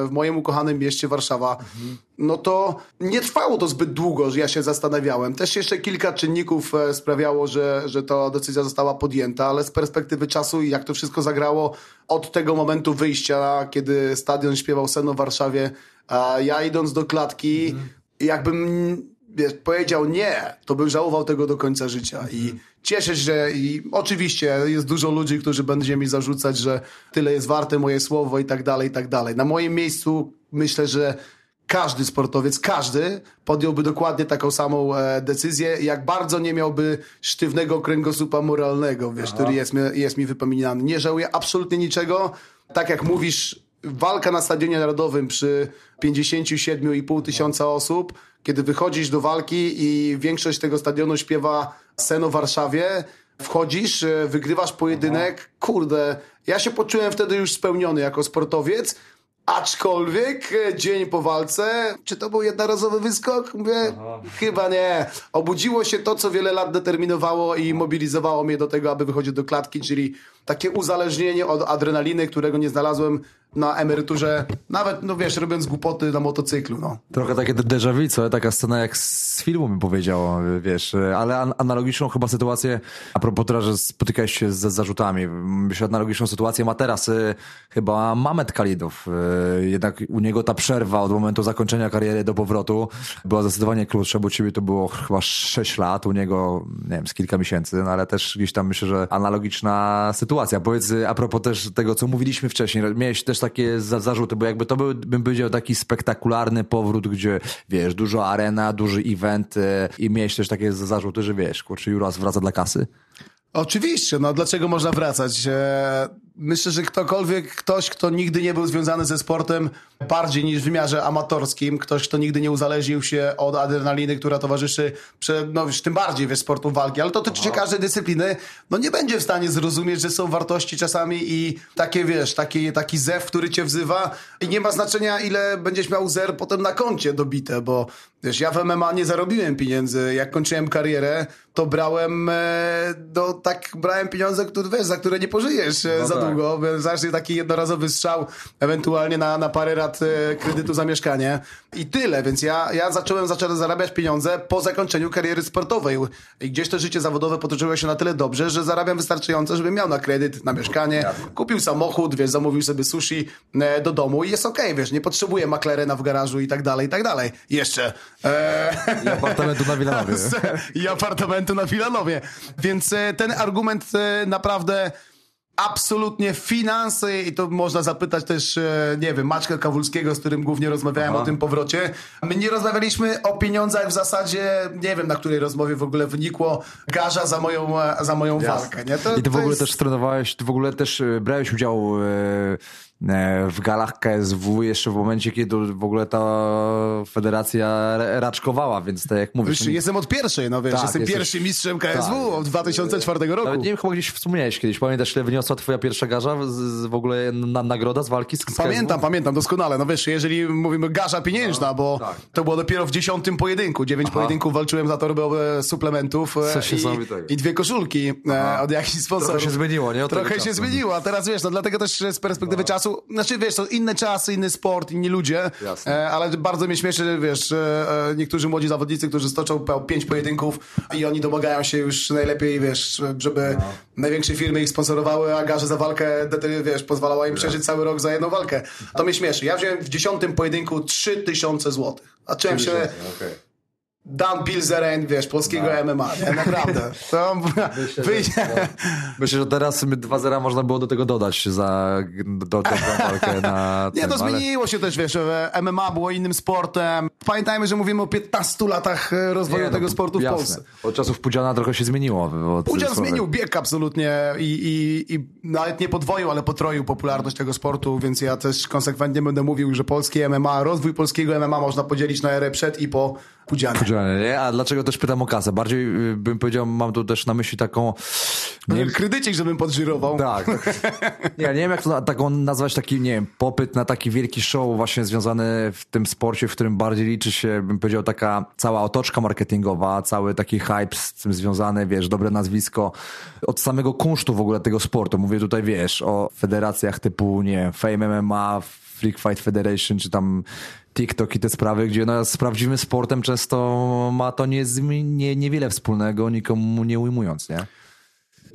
w moim ukochanym mieście Warszawa, mhm. no to nie trwało to zbyt długo, że ja się zastanawiałem. Też jeszcze kilka czynników e, sprawiało, że, że ta decyzja została podjęta, ale z perspektywy czasu i jak to wszystko zagrało od tego momentu wyjścia, kiedy stadion śpiewał Seno w Warszawie, a ja idąc do klatki, mhm. jakbym powiedział nie, to bym żałował tego do końca życia. I cieszę się, że i oczywiście jest dużo ludzi, którzy będą mi zarzucać, że tyle jest warte moje słowo i tak dalej, i tak dalej. Na moim miejscu myślę, że każdy sportowiec, każdy podjąłby dokładnie taką samą e, decyzję, jak bardzo nie miałby sztywnego kręgosłupa moralnego, wiesz, który jest, mi- jest mi wypominany. Nie żałuję absolutnie niczego. Tak jak mówisz, walka na Stadionie Narodowym przy 57,5 tysiąca osób, kiedy wychodzisz do walki i większość tego stadionu śpiewa Sen o Warszawie, wchodzisz, e, wygrywasz pojedynek, kurde, ja się poczułem wtedy już spełniony jako sportowiec, Aczkolwiek e, dzień po walce, czy to był jednorazowy wyskok? Mówię, chyba nie. Obudziło się to, co wiele lat determinowało i mobilizowało mnie do tego, aby wychodzić do klatki, czyli takie uzależnienie od adrenaliny, którego nie znalazłem na emeryturze, nawet, no wiesz, robiąc głupoty na motocyklu, no. Trochę takie déjà vu, co? Taka scena jak z filmu mi powiedziało, wiesz, ale an- analogiczną chyba sytuację, a propos teraz, że spotykałeś się z zarzutami, myślę, analogiczną sytuację ma teraz y, chyba Mamet Kalidow. Y, jednak u niego ta przerwa od momentu zakończenia kariery do powrotu była zdecydowanie krótsza, bo u ciebie to było chyba 6 lat, u niego, nie wiem, z kilka miesięcy, no ale też gdzieś tam myślę, że analogiczna sytuacja. Powiedz, y, a propos też tego, co mówiliśmy wcześniej, miałeś też takie za- zarzuty, bo jakby to był, bym powiedział, taki spektakularny powrót, gdzie, wiesz, dużo arena, duży event y, i miałeś też takie zarzuty, że wiesz, kurczę, Juras wraca dla kasy? Oczywiście, no dlaczego można wracać? Myślę, że ktokolwiek, ktoś, kto nigdy nie był związany ze sportem bardziej niż w wymiarze amatorskim, ktoś, kto nigdy nie uzależnił się od adrenaliny, która towarzyszy, prze, no już tym bardziej, wiesz, sportu walki, ale to tyczy się każdej dyscypliny, no nie będzie w stanie zrozumieć, że są wartości czasami i takie, wiesz, taki, taki zew, który cię wzywa i nie ma znaczenia, ile będziesz miał zer potem na koncie dobite, bo wiesz, ja w MMA nie zarobiłem pieniędzy, jak kończyłem karierę, to brałem, e, do, tak, brałem pieniądze, które, wiesz, za które nie pożyjesz e, No za tak. Długo, zawsze taki jednorazowy strzał, ewentualnie na, na parę rat e, kredytu za mieszkanie i tyle, więc ja, ja zacząłem, zacząłem zarabiać pieniądze po zakończeniu kariery sportowej i gdzieś to życie zawodowe potoczyło się na tyle dobrze, że zarabiam wystarczająco, żebym miał na kredyt, na mieszkanie, kupił samochód, wiesz, zamówił sobie sushi e, do domu i jest okej, wiesz, nie potrzebuję McLarena w garażu i tak dalej, i tak dalej. Jeszcze. E, I apartamentu na Wilanowie. *laughs* i apartamentu na Filanowie. Więc ten argument naprawdę absolutnie finanse i to można zapytać też, e, nie wiem, Maćka Kawulskiego, z którym głównie rozmawiałem Aha. o tym powrocie. My nie rozmawialiśmy o pieniądzach w zasadzie, nie wiem na której rozmowie w ogóle wynikło garza za moją, e, za moją walkę. Nie? I ty w ogóle jest- też trenowałeś, ty w ogóle też e, brałeś udział e, w galach KSW jeszcze w momencie, kiedy w ogóle ta federacja ra- raczkowała, więc tak jak mówisz... Wiesz, jestem od pierwszej, no wiesz, Tak, jestem jesteś- pierwszym mistrzem KSW tak. od 2004 roku. Nawet nie wiem, chyba gdzieś wspomniałeś kiedyś. Pamiętasz, ile wyniosła twoja pierwsza garza? Z, z, w ogóle na, nagroda z walki z, z Pamiętam, KSW? pamiętam doskonale. No wiesz, jeżeli mówimy garza pieniężna, bo tak. to było dopiero w dziesiątym pojedynku. Dziewięć pojedynków walczyłem za torbę e, suplementów e, i, i dwie koszulki e, od jakichś sponsorów. Trochę się zmieniło, nie? Trochę się czasu. zmieniło, a teraz wiesz, no dlatego też z perspektywy czasu, znaczy wiesz, to inne czasy, inny sport, inni ludzie, Jasne. e, ale bardzo mnie śmieszy, wiesz, e, niektórzy młodzi zawodnicy, którzy stoczą pięć pojedynków i oni domagają się już najlepiej, wiesz, żeby No. największe firmy ich sponsorowały, a garze za walkę, wiesz, pozwalała im przeżyć cały rok za jedną walkę. To mnie śmieszy. Ja wziąłem w dziesiątym pojedynku 3000 złotych. A czułem się Okej. Dan Bilzeren, wiesz, polskiego MMA, nie? *laughs* Naprawdę. To wyjdzie... Myślę, że teraz 2-0 można było do tego dodać za do, do, do walkę na *laughs* Nie, to ale- zmieniło się też, wiesz, e, MMA było innym sportem. Pamiętajmy, że mówimy o 15 latach e, rozwoju Nie, no, tego sportu w jasne. Polsce. Od czasów Pudziana trochę się zmieniło. Pudzian zmienił bieg absolutnie i, i, i nawet nie podwoił, ale potroił popularność tego sportu, więc ja też konsekwentnie będę mówił, że polskie MMA, rozwój polskiego MMA można podzielić na erę przed i po Pudzianie. Pudzianie, nie? A dlaczego też pytam o kasę? Bardziej y, bym powiedział, mam tu też na myśli taką... Nie wiem, Kredycik, żebym podżyrował. tak. tak. Nie, nie wiem jak to taką nazwać taki, nie wiem, popyt na taki wielki show właśnie związany w tym sporcie, w którym bardziej liczy się, bym powiedział, taka cała otoczka marketingowa, cały taki hype z tym związany, wiesz, dobre nazwisko. Od samego kunsztu w ogóle tego sportu. Mówię tutaj, wiesz, o federacjach typu, nie wiem, Fame MMA, Freak Fight Federation, czy tam TikTok i te sprawy, gdzie no, z prawdziwym sportem często ma to nie, nie, niewiele wspólnego, nikomu nie ujmując, nie?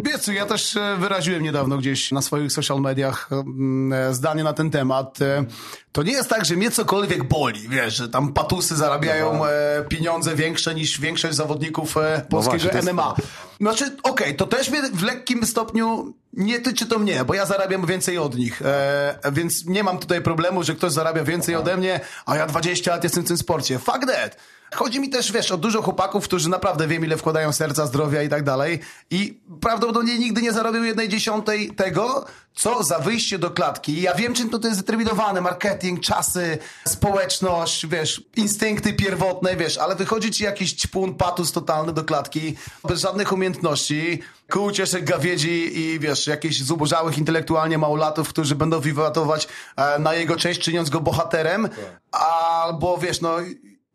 Wiesz co, ja też e, wyraziłem niedawno gdzieś na swoich social mediach mm, e, zdanie na ten temat. E, To nie jest tak, że mnie cokolwiek boli, wiesz, że tam patusy zarabiają e, pieniądze większe niż większość zawodników e, polskiego właśnie, to jest- MMA. Znaczy, okej, to też mnie w lekkim stopniu nie tyczy to mnie, bo ja zarabiam więcej od nich, e, więc nie mam tutaj problemu, że ktoś zarabia więcej ode mnie, a ja 20 lat jestem w tym sporcie. Fuck that! Chodzi mi też, wiesz, o dużo chłopaków, którzy naprawdę wiem, ile wkładają serca, zdrowia i tak dalej. I prawdopodobnie nigdy nie zarobią jednej dziesiątej tego, co za wyjście do klatki. Ja wiem, czym to jest determinowane, marketing, czasy, społeczność, wiesz, instynkty pierwotne, wiesz, ale wychodzi ci jakiś ćpun, patus totalny do klatki, bez żadnych umiejętności, kół cieszek gawiedzi i wiesz, jakichś zubożałych intelektualnie małolatów, którzy będą wiwatować e, na jego cześć, czyniąc go bohaterem, albo wiesz, no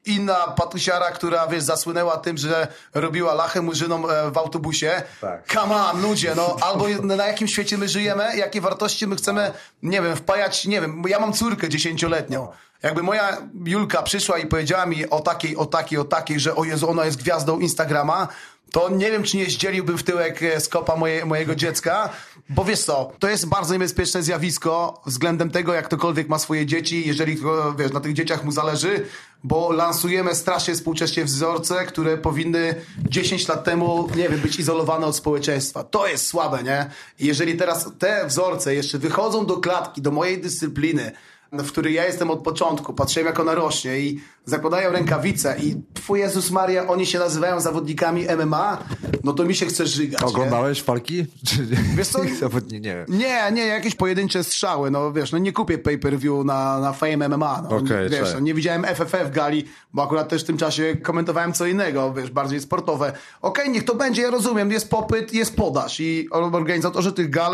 inna patusiara, która wiesz, zasłynęła tym, że robiła lachę murzynom e, w autobusie. Tak. Come on, ludzie, no albo na jakim świecie my żyjemy, jakie wartości my chcemy, nie wiem, wpajać, nie wiem, ja mam córkę dziesięcioletnią. Jakby moja Julka przyszła i powiedziała mi o takiej, o takiej, o takiej, że o Jezu, ona jest gwiazdą Instagrama, to nie wiem, czy nie zdzieliłbym w tyłek e, z kopa moje, mojego dziecka, bo wiesz co, to jest bardzo niebezpieczne zjawisko względem tego, jak ktokolwiek ma swoje dzieci, jeżeli wiesz, na tych dzieciach mu zależy, bo lansujemy strasznie współcześnie wzorce, które powinny 10 lat temu, nie wiem, być izolowane od społeczeństwa. To jest słabe, nie? Jeżeli teraz te wzorce jeszcze wychodzą do klatki, do mojej dyscypliny, w której ja jestem od początku, patrzyłem jak ona rośnie i zakładają rękawice i twój Jezus Maria, oni się nazywają zawodnikami MMA, no to mi się chce żygać. nie? Oglądałeś walki? *laughs* Czy... Wiesz co? *laughs* Zawodni, nie. Nie, nie, jakieś pojedyncze strzały, no wiesz, no nie kupię pay-per-view na, na Fame MMA, no, Okej, wiesz, no, nie widziałem FFF gali, bo akurat też w tym czasie komentowałem co innego, wiesz, bardziej sportowe. Okej, niech to będzie, ja rozumiem, jest popyt, jest podaż i organizatorzy tych gal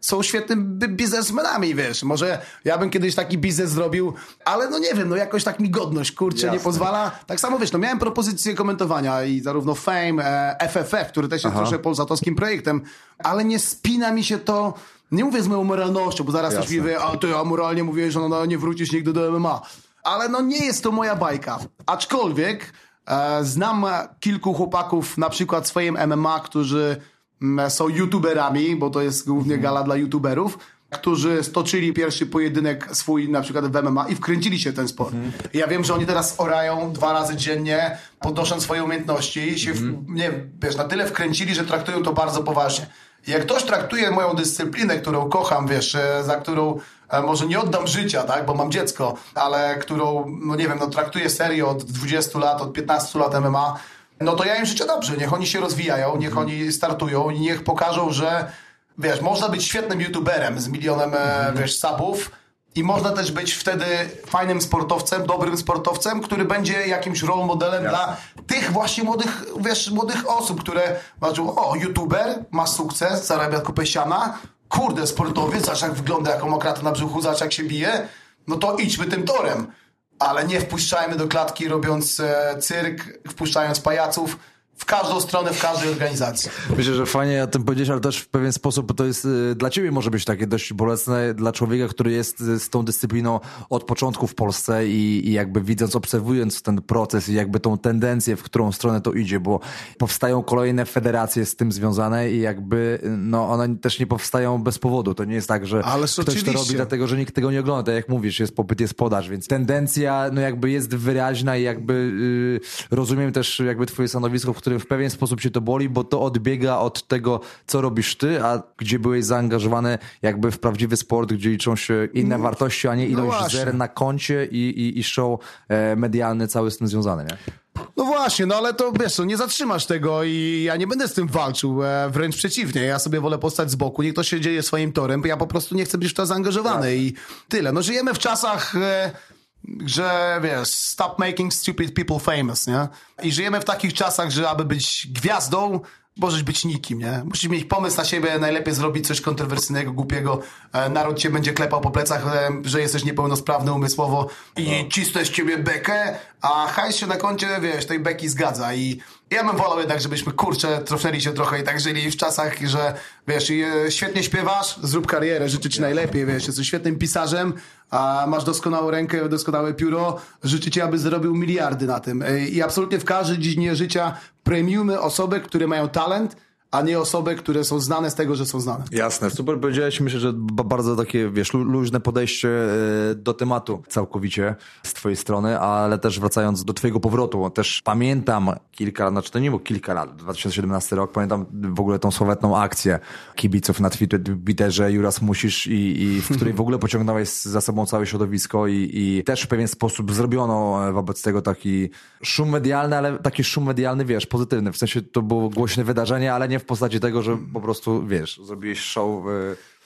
są świetnymi bi- biznesmenami, wiesz, może ja bym kiedyś taki biznes zrobił, ale no nie wiem, no jakoś tak mi godność, kurczę, nie Jasne. pozwala. Tak samo, wiesz, no miałem propozycję komentowania i zarówno Fame, e, FFF, który też jest troszkę polsatowskim projektem, ale nie spina mi się to, nie mówię z moją moralnością, bo zaraz ktoś mi Jasne. wie, a ty, moralnie mówiłeś, że no, nie wrócisz nigdy do MMA. Ale no nie jest to moja bajka. Aczkolwiek e, znam kilku chłopaków, na przykład swoim MMA, którzy mm, są youtuberami, bo to jest głównie gala dla youtuberów, którzy stoczyli pierwszy pojedynek swój na przykład w MMA i wkręcili się w ten sport. Ja wiem, że oni teraz orają dwa razy dziennie, podnosząc swoje umiejętności i się, w, nie wiesz, na tyle wkręcili, że traktują to bardzo poważnie. Jak ktoś traktuje moją dyscyplinę, którą kocham, wiesz, e, za którą e, może nie oddam życia, tak, bo mam dziecko, ale którą, no nie wiem, no traktuję serio od 20 lat, od 15 lat MMA, no to ja im życzę dobrze. Niech oni się rozwijają, niech oni startują i niech pokażą, że wiesz, można być świetnym youtuberem z milionem, e, wiesz, subów, i można też być wtedy fajnym sportowcem, dobrym sportowcem, który będzie jakimś role modelem dla tych właśnie młodych, wiesz, młodych osób, które patrzą, o, youtuber, ma sukces, zarabia kupę siana, kurde, sportowiec, zobacz jak wygląda, jaką ma kratę na brzuchu, zobacz jak się bije, no to idźmy tym torem. Ale nie wpuszczajmy do klatki robiąc e, cyrk, wpuszczając pajaców w każdą stronę, w każdej organizacji. Myślę, że fajnie o tym powiedzieć, ale też w pewien sposób to jest y, dla ciebie może być takie dość bolesne, dla człowieka, który jest y, z tą dyscypliną od początku w Polsce i, i jakby widząc, obserwując ten proces i jakby tą tendencję, w którą stronę to idzie, bo powstają kolejne federacje z tym związane i jakby y, no one też nie powstają bez powodu. To nie jest tak, że Ależ ktoś to oczywiście. robi dlatego, że nikt tego nie ogląda. Tak jak mówisz, jest popyt, jest podaż, więc tendencja no jakby jest wyraźna i jakby y, rozumiem też jakby twoje stanowisko, w którym w pewien sposób się to boli, bo to odbiega od tego, co robisz ty, a gdzie byłeś zaangażowany jakby w prawdziwy sport, gdzie liczą się inne wartości, a nie ilość No zer na koncie i, i, i show e, medialny cały z tym związany, nie? No właśnie, no ale to wiesz, co, nie zatrzymasz tego i ja nie będę z tym walczył, e, wręcz przeciwnie. Ja sobie wolę postać z boku, niech to się dzieje swoim torem, bo ja po prostu nie chcę być w to zaangażowany i tyle. No żyjemy w czasach, e, że wiesz, stop making stupid people famous, nie? I żyjemy w takich czasach, że aby być gwiazdą, możesz być nikim, nie? Musisz mieć pomysł na siebie, najlepiej zrobić coś kontrowersyjnego, głupiego. E, naród cię będzie klepał po plecach, e, że jesteś niepełnosprawny umysłowo i cisnę z ciebie bekę, a hajs się na koncie, wiesz, tej beki zgadza i ja bym wolał jednak, żebyśmy, kurczę, trofnęli się trochę i tak żyli w czasach, że wiesz, e, świetnie śpiewasz, zrób karierę, życzę ci najlepiej, wiesz, jesteś świetnym pisarzem, a masz doskonałą rękę, doskonałe pióro, życzę ci, aby zrobił miliardy na tym. E, I absolutnie w każdej dziedzinie życia premiujmy osoby, które mają talent, a nie osoby, które są znane z tego, że są znane. Jasne, super powiedziałeś, myślę, że bardzo takie, wiesz, luźne podejście e, do tematu całkowicie z twojej strony, ale też wracając do twojego powrotu, też pamiętam kilka, znaczy to nie było kilka lat, 2017 rok, pamiętam w ogóle tą sławetną akcję kibiców na Twitterze Juras Musisz i, i w której w ogóle pociągnąłeś za sobą całe środowisko i, i też w pewien sposób zrobiono wobec tego taki szum medialny, ale taki szum medialny, wiesz, pozytywny, w sensie to było głośne wydarzenie, ale nie w postaci tego, że po prostu, wiesz, zrobiłeś show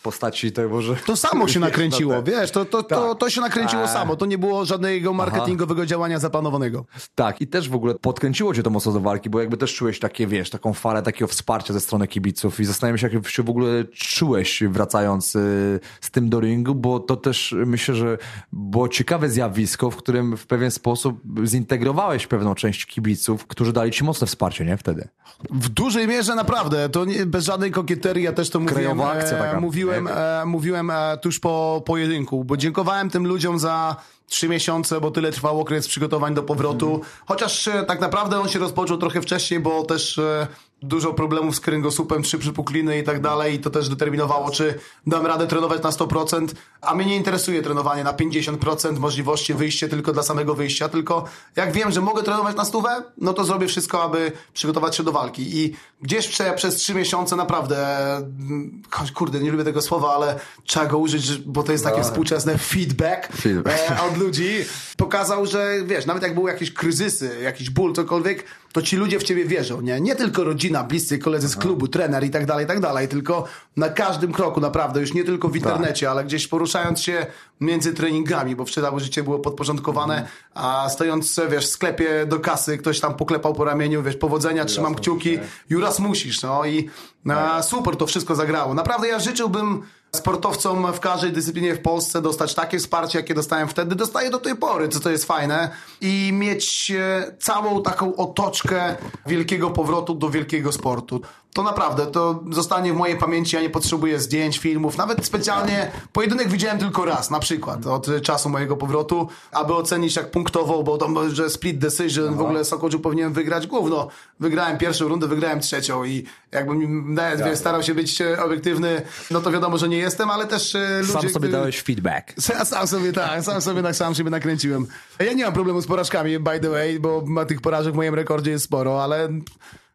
postaci tego, że... To samo się *laughs* nakręciło, wiesz, to, to, to, to się nakręciło tak. samo, to nie było żadnego marketingowego Aha. działania zaplanowanego. Tak, i też w ogóle podkręciło cię to mocno do walki, bo jakby też czułeś takie, wiesz, taką falę takiego wsparcia ze strony kibiców i zastanawiam się, jak się w ogóle czułeś wracając y, z tym do ringu, bo to też myślę, że było ciekawe zjawisko, w którym w pewien sposób zintegrowałeś pewną część kibiców, którzy dali ci mocne wsparcie, nie? Wtedy. W dużej mierze naprawdę, to nie, bez żadnej kokieterii, ja też to mówiłem, akcja e, taka. mówiłem mówiłem, e, mówiłem e, tuż po pojedynku, bo dziękowałem tym ludziom za trzy miesiące, bo tyle trwał okres przygotowań do powrotu. Chociaż e, tak naprawdę on się rozpoczął trochę wcześniej, bo też e, dużo problemów z kręgosłupem, trzy przypukliny i tak dalej i to też determinowało, czy dam radę trenować na 100%, a mnie nie interesuje trenowanie na 50% możliwości wyjścia tylko dla samego wyjścia, tylko jak wiem, że mogę trenować na stówę, no to zrobię wszystko, aby przygotować się do walki i gdzieś prze, przez trzy miesiące naprawdę mm, kurde, nie lubię tego słowa, ale trzeba go użyć, bo to jest takie no. współczesne feedback, feedback. E, od ludzi, pokazał, że wiesz, nawet jak były jakieś kryzysy, jakiś ból, cokolwiek, to ci ludzie w ciebie wierzą, nie? Nie tylko rodzina, bliscy, koledzy z klubu, trener i tak dalej, i tak dalej, tylko na każdym kroku naprawdę, już nie tylko w internecie, tak. ale gdzieś poruszając się między treningami, bo wtedy życie było podporządkowane, mhm. a stojąc, wiesz, w sklepie do kasy, ktoś tam poklepał po ramieniu, wiesz, powodzenia, trzymam kciuki, Juras musisz, no i a, super to wszystko zagrało. Naprawdę ja życzyłbym sportowcom w każdej dyscyplinie w Polsce dostać takie wsparcie, jakie dostałem wtedy, dostaję do tej pory, co to jest fajne. I mieć e, całą taką otoczkę wielkiego powrotu do wielkiego sportu to naprawdę, to zostanie w mojej pamięci, ja nie potrzebuję zdjęć, filmów, nawet specjalnie pojedynek widziałem tylko raz, na przykład, od czasu mojego powrotu, aby ocenić jak punktowo, bo to, że split decision, Aha. w ogóle Sokodziu powinien wygrać główno. Wygrałem pierwszą rundę, wygrałem trzecią i jakbym nawet ja. starał się być e, obiektywny, no to wiadomo, że nie jestem, ale też e, ludzie... Sam sobie dałeś feedback. *laughs* Sam sobie, tak, sam sobie, sam siebie nakręciłem. Ja nie mam problemu z porażkami, by the way, bo tych porażek w moim rekordzie jest sporo, ale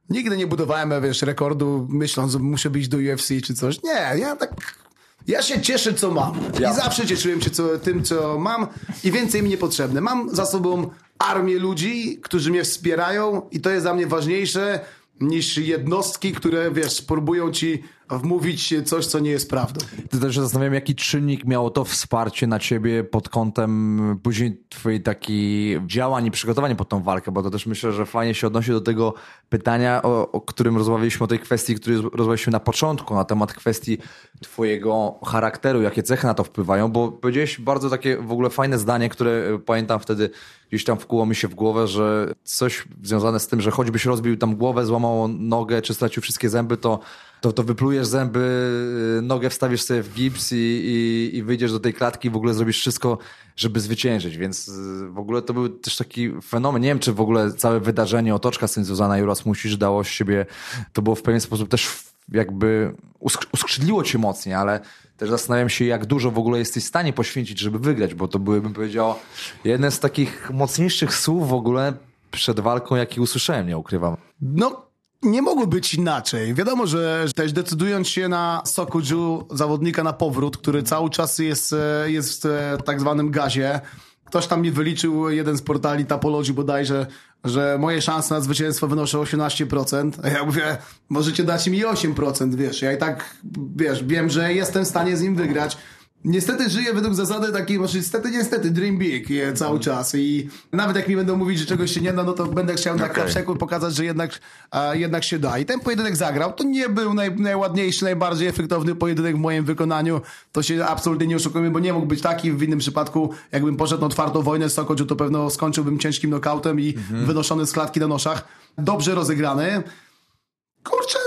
Nigdy nie budowałem, wiesz, rekordu myśląc, że muszę być do UFC czy coś. Nie, ja tak... Ja się cieszę, co mam. Ja. I zawsze cieszyłem się co, tym, co mam i więcej mi niepotrzebne. Mam za sobą armię ludzi, którzy mnie wspierają i to jest dla mnie ważniejsze niż jednostki, które, wiesz, próbują ci wmówić coś, co nie jest prawdą. Ty też zastanawiam, jaki czynnik miało to wsparcie na ciebie pod kątem później twojej takiej działań i przygotowania pod tą walkę, bo to też myślę, że fajnie się odnosi do tego pytania, o, o którym rozmawialiśmy, o tej kwestii, której rozmawialiśmy na początku, na temat kwestii twojego charakteru, jakie cechy na to wpływają, bo powiedziałeś bardzo takie w ogóle fajne zdanie, które pamiętam wtedy gdzieś tam wkuło mi się w głowę, że coś związane z tym, że choćbyś rozbił tam głowę, złamał nogę, czy stracił wszystkie zęby, to to, to wyplujesz zęby, y, nogę wstawisz sobie w gips i, i, i wyjdziesz do tej klatki i w ogóle zrobisz wszystko, żeby zwyciężyć, więc y, w ogóle to był też taki fenomen. Nie wiem, czy w ogóle całe wydarzenie, otoczka z tym związana Juras Musisz dało z siebie, to było w pewien sposób też jakby uskrzydliło cię mocniej, ale też zastanawiam się, jak dużo w ogóle jesteś w stanie poświęcić, żeby wygrać, bo to były, bym powiedział, jedne z takich mocniejszych słów w ogóle przed walką, jaki usłyszałem, nie ukrywam. No, nie mogło być inaczej. Wiadomo, że też decydując się na Sokuju, zawodnika na powrót, który cały czas jest, e, jest w e, tak zwanym gazie, ktoś tam mi wyliczył, jeden z portali Tapologii bodajże, że moje szanse na zwycięstwo wynoszą 18%. A ja mówię, możecie dać mi 8%, wiesz. Ja i tak, wiesz, wiem, że jestem w stanie z nim wygrać. Niestety żyję według zasady takiej, może niestety, niestety, dream big cały czas i nawet jak mi będą mówić, że czegoś się nie da, no to będę chciał okay. na kapszeku pokazać, że jednak, a, jednak się da. I ten pojedynek zagrał. To nie był naj, najładniejszy, najbardziej efektowny pojedynek w moim wykonaniu. To się absolutnie nie oszukujemy, bo nie mógł być taki. W innym przypadku, jakbym poszedł na otwartą wojnę z Sokodziu, to pewno skończyłbym ciężkim nokautem i mhm. wynoszony z klatki na noszach. Dobrze rozegrany. Kurczę,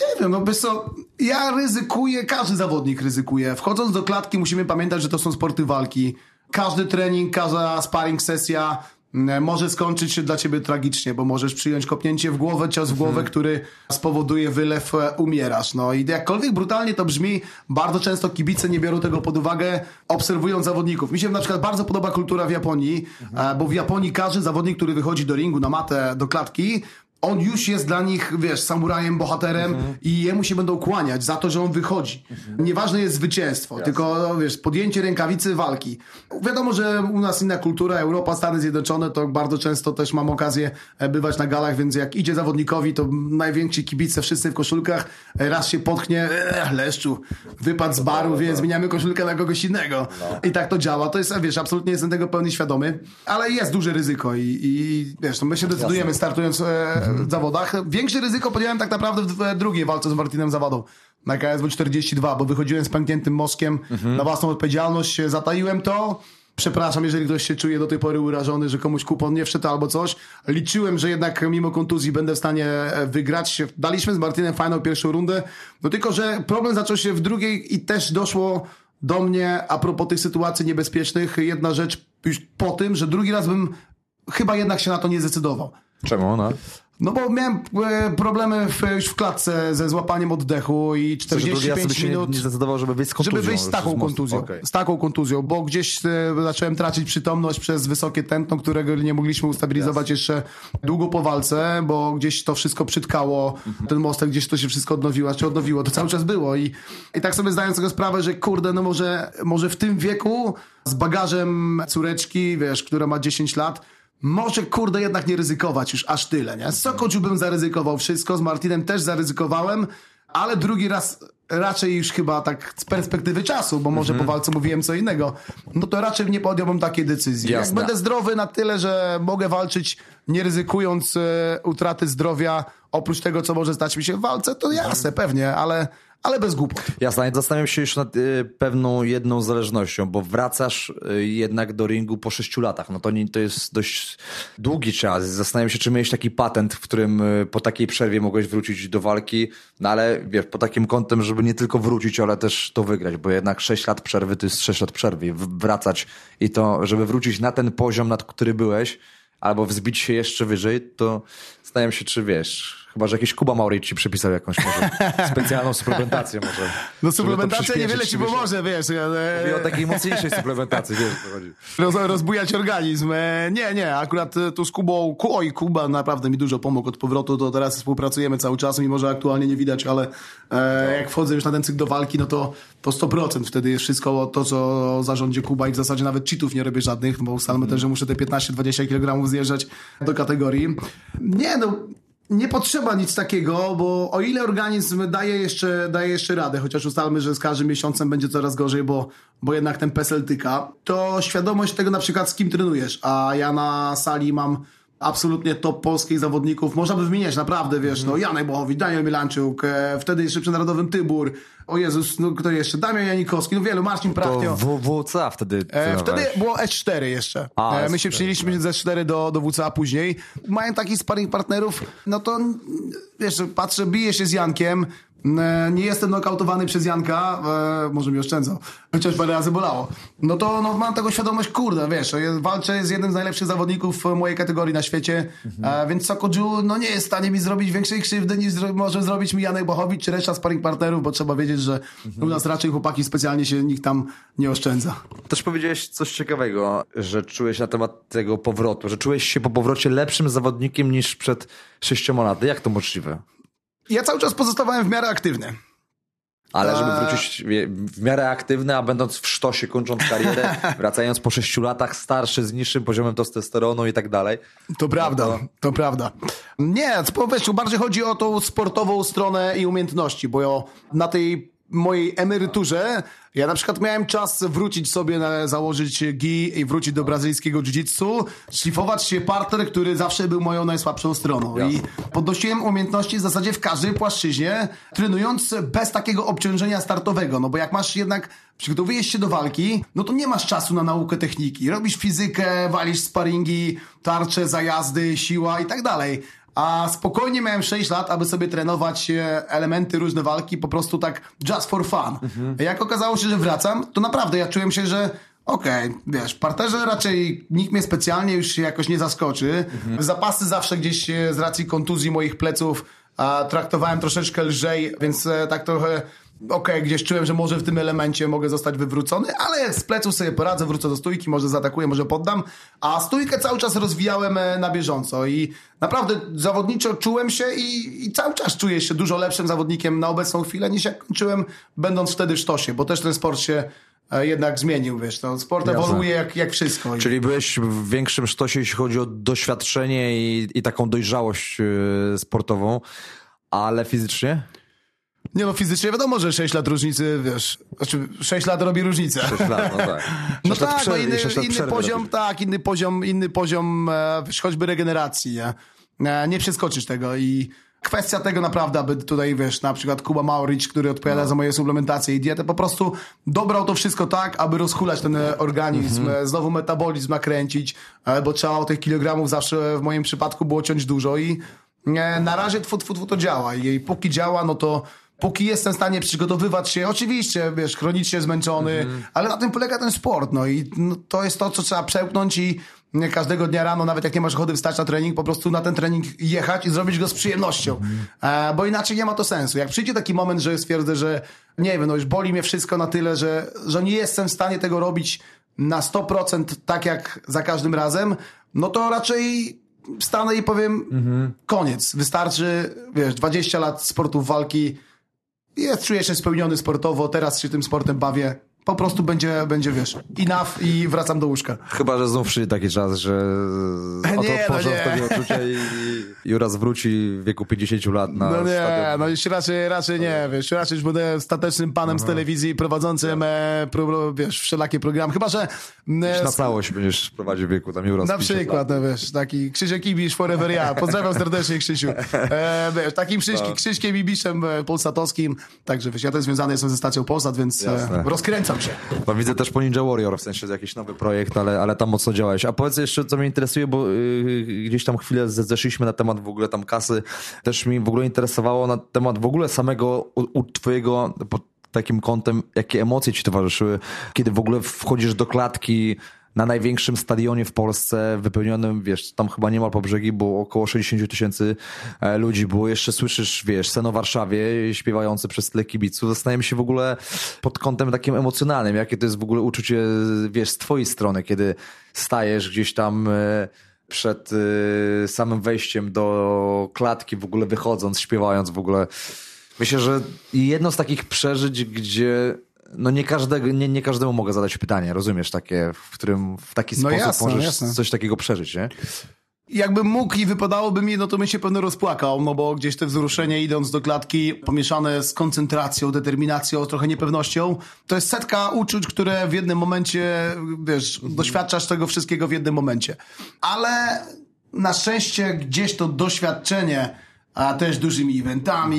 nie wiem, no bez co, ja ryzykuję, każdy zawodnik ryzykuje. Wchodząc do klatki musimy pamiętać, że to są sporty walki. Każdy trening, każda sparring sesja e, może skończyć się dla ciebie tragicznie, bo możesz przyjąć kopnięcie w głowę, cios w głowę, Mhm. który spowoduje wylew, e, umierasz. No i jakkolwiek brutalnie to brzmi, bardzo często kibice nie biorą tego pod uwagę, obserwując zawodników. Mi się na przykład bardzo podoba kultura w Japonii, e, bo w Japonii każdy zawodnik, który wychodzi do ringu, na matę, do klatki, on już jest dla nich, wiesz, samurajem, bohaterem Mhm. i jemu się będą kłaniać za to, że on wychodzi. Nieważne jest zwycięstwo, tylko, wiesz, podjęcie rękawicy walki. Wiadomo, że u nas inna kultura, Europa, Stany Zjednoczone, to bardzo często też mam okazję e, bywać na galach, więc jak idzie zawodnikowi, to najwięksi kibice, wszyscy w koszulkach, e, raz się potknie, e, leszczu, wypadł z baru, więc zmieniamy koszulkę na kogoś innego. I tak to działa. To jest, wiesz, absolutnie jestem tego pełni świadomy, ale jest duże ryzyko i, i wiesz, no my się decydujemy startując e, w zawodach. Większe ryzyko podjąłem tak naprawdę w drugiej walce z Martinem Zawadą. Na KSW 42, bo wychodziłem z pękniętym mozkiem na własną odpowiedzialność, zataiłem to. Przepraszam, jeżeli ktoś się czuje do tej pory urażony, że komuś kupon nie wszedł albo coś. Liczyłem, że jednak mimo kontuzji będę w stanie e, wygrać. Daliśmy z Martinem fajną pierwszą rundę, no tylko, że problem zaczął się w drugiej i też doszło do mnie a propos tych sytuacji niebezpiecznych. Jedna rzecz już po tym, że drugi raz bym chyba jednak się na to nie zdecydował. Czemu, no? No bo miałem e, problemy w, już w klatce ze złapaniem oddechu i Że drugi raz 45 sobie się minut nie, nie zdecydował, żeby wyjść z kontuzją. żeby wyjść z taką kontuzją. Okej. Z taką kontuzją, bo gdzieś e, zacząłem tracić przytomność przez wysokie tętno, którego nie mogliśmy ustabilizować jeszcze długo po walce, bo gdzieś to wszystko przytkało, Mhm. ten mostek, gdzieś to się wszystko odnowiło, czy odnowiło, to cały czas było i, i tak sobie zdając sobie sprawę, że kurde, no może, może w tym wieku z bagażem córeczki, wiesz, która ma 10 lat, może kurde jednak nie ryzykować już aż tyle, nie? Z Sokociu bym zaryzykował wszystko, z Martinem też zaryzykowałem, ale drugi raz raczej już chyba tak z perspektywy czasu, bo może po walce mówiłem co innego, no to raczej nie podjąłbym takiej decyzji. Jak Jasne. będę zdrowy na tyle, że mogę walczyć nie ryzykując e, utraty zdrowia, oprócz tego, co może stać mi się w walce, to jasne, pewnie, ale, ale bez głupot. Jasne, zastanawiam się jeszcze nad y, pewną jedną zależnością, bo wracasz y, jednak do ringu po sześciu latach. No to, nie, to jest dość długi czas. Zastanawiam się, czy miałeś taki patent, w którym y, po takiej przerwie mogłeś wrócić do walki, no ale wiesz, po takim kątem, żeby nie tylko wrócić, ale też to wygrać, bo jednak sześć lat przerwy to jest sześć lat przerwy. Wracać i to, żeby wrócić na ten poziom, nad który byłeś, albo wzbić się jeszcze wyżej, to zastanawiam się, czy wiesz, chyba, że jakiś Kuba Mauri ci przypisał jakąś może *laughs* specjalną suplementację może. No suplementacja niewiele ci pomoże, wiesz. Mówię e, o takiej mocniejszej suplementacji, wiesz co chodzi. roz, rozbujać organizm. E, Nie, nie, akurat e, tu z Kubą, Ku- oj, Kuba naprawdę mi dużo pomógł od powrotu, to teraz współpracujemy cały czas, mimo że aktualnie nie widać, ale e, jak wchodzę już na ten cykl do walki, no to, to 100%. Wtedy jest wszystko to, co zarządzi Kuba i w zasadzie nawet cheatów nie robię żadnych, bo ustalmy też, że muszę te 15-20 kg zjeżdżać do kategorii. Nie, no nie potrzeba nic takiego, bo o ile organizm daje jeszcze, daje jeszcze radę, chociaż ustalmy, że z każdym miesiącem będzie coraz gorzej, bo, bo jednak ten PESEL tyka, to świadomość tego na przykład z kim trenujesz, a ja na sali mam absolutnie top polskich zawodników, można by wymieniać naprawdę, wiesz, no Janek Bochowicz, Daniel Milanczuk, e, wtedy jeszcze przy Narodowym Tybur, o Jezus, no kto jeszcze, Damian Janikowski, no wielu, Marcin To Prachtio. WWCA wtedy E, wtedy było S4 jeszcze. A, e, my się S4, przyjęliśmy ze S4 do, do WCA później. Mają takich sparring partnerów, no to wiesz, patrzę, biję się z Jankiem. E, Nie jestem nokautowany przez Janka, e, może mi oszczędzał, chociaż parę razy bolało. No to no, mam tego świadomość, kurde, wiesz, ja walczę z jednym z najlepszych zawodników w mojej kategorii na świecie, e, więc Sokoju no, nie jest w stanie mi zrobić większej krzywdy niż zro- może zrobić mi Janek Bochowicz czy reszta sparring partnerów, bo trzeba wiedzieć, że u nas raczej chłopaki specjalnie się nikt tam nie oszczędza. Też powiedziałeś coś ciekawego, że czułeś na temat tego powrotu, że czułeś się po powrocie lepszym zawodnikiem niż przed sześcioma laty. Jak to możliwe? Ja cały czas pozostawałem w miarę aktywny. Ale żeby wrócić w miarę aktywny, a będąc w sztosie, kończąc karierę, *laughs* wracając po sześciu latach, starszy, z niższym poziomem testosteronu i tak dalej. To prawda, to prawda. Nie, wiesz, bardziej chodzi o tą sportową stronę i umiejętności, bo na tej mojej emeryturze ja na przykład miałem czas wrócić sobie, na, założyć gi i wrócić do brazylijskiego jiu-jitsu, szlifować się parter, który zawsze był moją najsłabszą stroną. I podnosiłem umiejętności w zasadzie w każdej płaszczyźnie, trenując bez takiego obciążenia startowego, no bo jak masz jednak, przygotowujesz się do walki, no to nie masz czasu na naukę techniki. Robisz fizykę, walisz sparingi, tarcze, zajazdy, siła i tak dalej. A spokojnie miałem 6 lat, aby sobie trenować e, elementy różne walki, po prostu tak just for fun. Jak okazało się, że wracam, to naprawdę ja czułem się, że Okej, okay, wiesz, w parterze raczej nikt mnie specjalnie już jakoś nie zaskoczy. Mhm. Zapasy zawsze gdzieś z racji kontuzji moich pleców a, traktowałem troszeczkę lżej, więc e, tak trochę okej, okay, gdzieś czułem, że może w tym elemencie mogę zostać wywrócony, ale z pleców sobie poradzę, wrócę do stójki, może zaatakuję, może poddam, a stójkę cały czas rozwijałem e, na bieżąco i naprawdę zawodniczo czułem się i, i cały czas czuję się dużo lepszym zawodnikiem na obecną chwilę niż jak kończyłem będąc wtedy w sztosie, bo też ten sport się e, jednak zmienił, wiesz, to sport Jasne. ewoluuje jak, jak wszystko. Czyli byłeś w większym sztosie, jeśli chodzi o doświadczenie i, i taką dojrzałość e, sportową, ale fizycznie? Nie no, fizycznie wiadomo, że 6 lat różnicy, wiesz, znaczy 6 lat robi różnicę. 6 lat, no tak. *laughs* no tak, przerwy, no inny, inny poziom, robisz. tak, inny poziom, inny poziom, e, wiesz, choćby regeneracji, nie? E, nie przeskoczysz tego i kwestia tego naprawdę, aby tutaj, wiesz, na przykład Kuba Mauricz, który odpowiada no. za moje suplementacje i dietę, po prostu dobrał to wszystko tak, aby rozchulać ten organizm, mm -hmm. znowu metabolizm nakręcić, bo trzeba tych kilogramów zawsze w moim przypadku było ciąć dużo i na razie tfu, tfu, tfu to działa i póki działa, no to póki jestem w stanie przygotowywać się, oczywiście, wiesz, chronicznie zmęczony, -hmm. ale na tym polega ten sport, no i no, to jest to, co trzeba przełknąć i każdego dnia rano, nawet jak nie masz ochody wstać na trening, po prostu na ten trening jechać i zrobić go z przyjemnością, -hmm. e, bo inaczej nie ma to sensu. Jak przyjdzie taki moment, że stwierdzę, że nie wiem, no już boli mnie wszystko na tyle, że, że nie jestem w stanie tego robić na 100% tak jak za każdym razem, no to raczej stanę i powiem -hmm. koniec. Wystarczy, wiesz, 20 lat sportu walki, jest, czuję się spełniony sportowo, teraz się tym sportem bawię. Po prostu będzie, będzie wiesz, enough i wracam do łóżka. Chyba, że znów przyjdzie taki czas, że oto nie, no nie. uczucia i Juras wróci w wieku 50 lat na No nie, stadion. no już raczej, raczej nie, wiesz, raczej już będę statecznym panem Aha. z telewizji prowadzącym, e, pro, wiesz, wszelakie programy, chyba, że... E, na całość będziesz prowadził wieku, tam Juras Na przykład, no wiesz, taki Krzysiek Ibisz forever ja, pozdrawiam serdecznie Krzysiu. E, wiesz, takim Krzyśki, no. Krzyśkiem Ibiszem e, polsatowskim, także wiesz, ja też związany jestem ze stacją Polsat, więc e, rozkręcam się. Widzę też po Ninja Warrior, w sensie jakiś nowy projekt, ale, ale tam mocno działałeś. A powiedz jeszcze, co mnie interesuje, bo yy, gdzieś tam chwilę zeszliśmy na temat w ogóle tam kasy. Też mi w ogóle interesowało na temat w ogóle samego u, u twojego pod takim kątem, jakie emocje ci towarzyszyły, kiedy w ogóle wchodzisz do klatki, na największym stadionie w Polsce, wypełnionym, wiesz, tam chyba niemal po brzegi, było około 60 tysięcy e, ludzi było. Jeszcze słyszysz, wiesz, scenę o Warszawie śpiewający przez tyle kibiców. Zastanawiam się w ogóle pod kątem takim emocjonalnym, jakie to jest w ogóle uczucie, wiesz, z twojej strony, kiedy stajesz gdzieś tam e, przed e, samym wejściem do klatki, w ogóle wychodząc, śpiewając w ogóle. Myślę, że jedno z takich przeżyć, gdzie no nie, każdego, nie, nie każdemu mogę zadać pytanie, rozumiesz, takie, w którym w taki no sposób jasne, możesz jasne. coś takiego przeżyć, nie? Jakbym mógł i wypadałoby mi, no to bym się pewno rozpłakał, no bo gdzieś te wzruszenie idąc do klatki, pomieszane z koncentracją, determinacją, trochę niepewnością, to jest setka uczuć, które w jednym momencie, wiesz, doświadczasz tego wszystkiego w jednym momencie. Ale na szczęście gdzieś to doświadczenie, a też dużymi eventami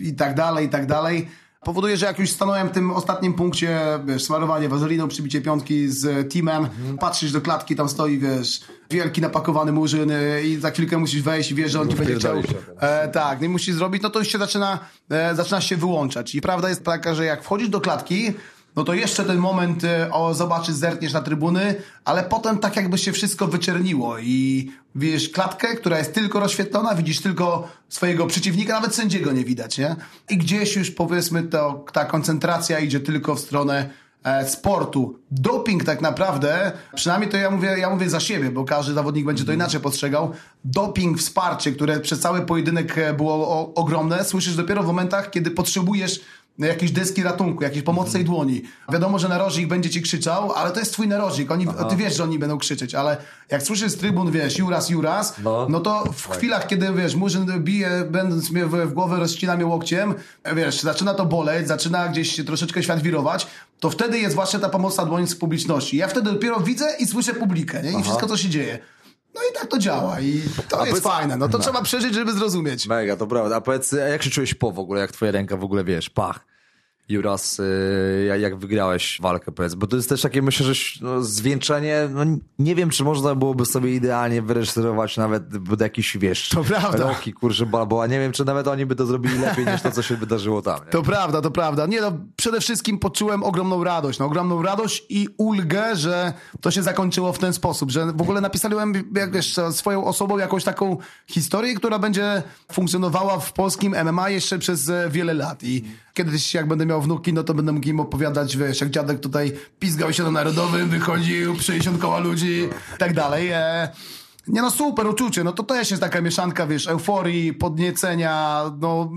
i tak dalej, i tak dalej, powoduje, że jak już stanąłem w tym ostatnim punkcie, wiesz, smarowanie wazeliną, przybicie piątki z teamem, mhm. patrzysz do klatki, tam stoi, wiesz, wielki napakowany murzyn i za chwilkę musisz wejść i wiesz, że on ci będzie chciał... E, tak, i musisz zrobić, no to już się zaczyna, e, zaczyna się wyłączać. I prawda jest taka, że jak wchodzisz do klatki, no to jeszcze ten moment e, o zobaczysz, zerkniesz na trybuny, ale potem tak jakby się wszystko wyczerniło i widzisz klatkę, która jest tylko rozświetlona, widzisz tylko swojego przeciwnika, nawet sędziego nie widać, nie? I gdzieś już powiedzmy to, ta koncentracja idzie tylko w stronę e, sportu. Doping tak naprawdę, przynajmniej to ja mówię, ja mówię za siebie, bo każdy zawodnik będzie to inaczej postrzegał. Doping, wsparcie, które przez cały pojedynek e, było o, ogromne, słyszysz dopiero w momentach, kiedy potrzebujesz jakieś deski ratunku, jakieś pomocnej dłoni. Wiadomo, że narożnik będzie ci krzyczał, ale to jest twój narożnik. Oni, ty wiesz, że oni będą krzyczeć, ale jak słyszysz z trybun, wiesz, Juras, Juras, no, no to w tak. chwilach, kiedy, wiesz, Murzyn bije, będąc mnie w, w głowę, rozcina mnie łokciem, wiesz, zaczyna to boleć, zaczyna gdzieś troszeczkę świat wirować, to wtedy jest właśnie ta pomocna dłoń z publiczności. Ja wtedy dopiero widzę i słyszę publikę, nie? I Aha. wszystko, co się dzieje. No i tak to działa i to a jest powiedz... fajne. No to no. trzeba przeżyć, żeby zrozumieć. Mega, to prawda. A powiedz, jak się czułeś po w ogóle, jak twoja ręka w ogóle, wiesz, pach? Juras, y, jak wygrałeś walkę, powiedz, bo to jest też takie, myślę, że no, zwieńczenie, no, nie wiem, czy można byłoby sobie idealnie wyreżyserować nawet pod jakiś, wiesz, to prawda. Rocky, kurczę, Balboa, nie wiem, czy nawet oni by to zrobili lepiej niż to, co się wydarzyło tam. Nie? To prawda, to prawda. Nie no, przede wszystkim poczułem ogromną radość, no, ogromną radość i ulgę, że to się zakończyło w ten sposób, że w ogóle napisałem, jak wiesz, swoją osobą jakąś taką historię, która będzie funkcjonowała w polskim MMA jeszcze przez e, wiele lat i kiedyś jak będę miał wnuki, no to będę mógł im opowiadać, wiesz, jak dziadek tutaj pizgał się na Narodowym, wychodził, 60 koła ludzi i tak dalej. E, nie no, super uczucie, no to też jest taka mieszanka, wiesz, euforii, podniecenia, no,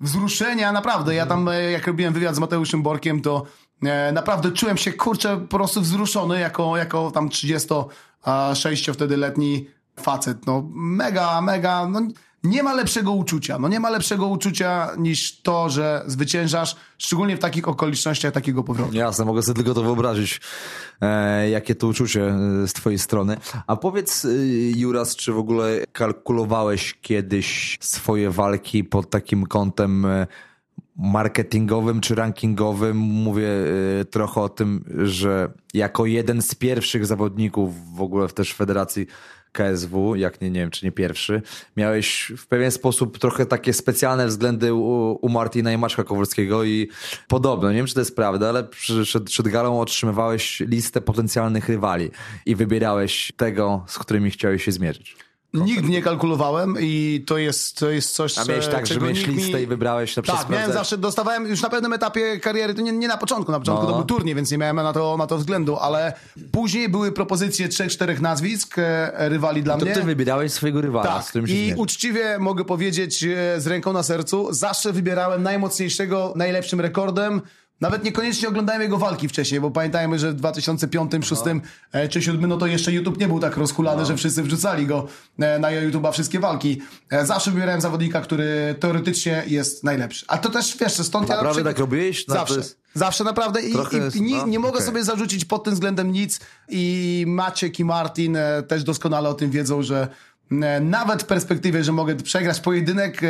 wzruszenia, naprawdę. Ja tam, e, jak robiłem wywiad z Mateuszem Borkiem, to e, naprawdę czułem się, kurczę, po prostu wzruszony jako, jako tam 36 wtedy letni facet, no mega, mega, no nie ma lepszego uczucia. No nie ma lepszego uczucia niż to, że zwyciężasz, szczególnie w takich okolicznościach takiego powrotu. Jasne, mogę sobie tylko to wyobrazić, e, jakie to uczucie e, z twojej strony. A powiedz, e, Juras, czy w ogóle kalkulowałeś kiedyś swoje walki pod takim kątem e, marketingowym czy rankingowym. Mówię trochę o tym, że jako jeden z pierwszych zawodników w ogóle też federacji KSW, jak nie, nie wiem, czy nie pierwszy, miałeś w pewien sposób trochę takie specjalne względy u, u Martina i Maczka Kowalskiego i podobno, nie wiem, czy to jest prawda, ale przed, przed galą otrzymywałeś listę potencjalnych rywali i wybierałeś tego, z którymi chciałeś się zmierzyć. Nigdy nie kalkulowałem i to jest, to jest coś, A miałeś tak, że miałeś listę mi... i wybrałeś na Tak, miałem zawsze, dostawałem już na pewnym etapie kariery, to nie, nie na początku, na początku no. to był turniej, więc nie miałem na to, na to względu, ale później były propozycje trzech, czterech nazwisk e, rywali dla to mnie. To ty wybierałeś swojego rywala, tak. z którym się i uczciwie mogę powiedzieć z ręką na sercu, zawsze wybierałem najmocniejszego, najlepszym rekordem, nawet niekoniecznie oglądałem jego walki wcześniej, bo pamiętajmy, że w 2005, 2006 no. E, czy 2007 no to jeszcze YouTube nie był tak rozhulany, no. że wszyscy wrzucali go e, na YouTube'a wszystkie walki. E, zawsze wybierałem zawodnika, który teoretycznie jest najlepszy. A to też, wiesz, stąd naprawdę ja... Naprawdę tak robiłeś? No, zawsze. Jest... Zawsze naprawdę i, i, i nie, no, nie, mogę okay. sobie zarzucić pod tym względem nic i Maciek i Martin też doskonale o tym wiedzą, że nawet w perspektywie, że mogę przegrać pojedynek,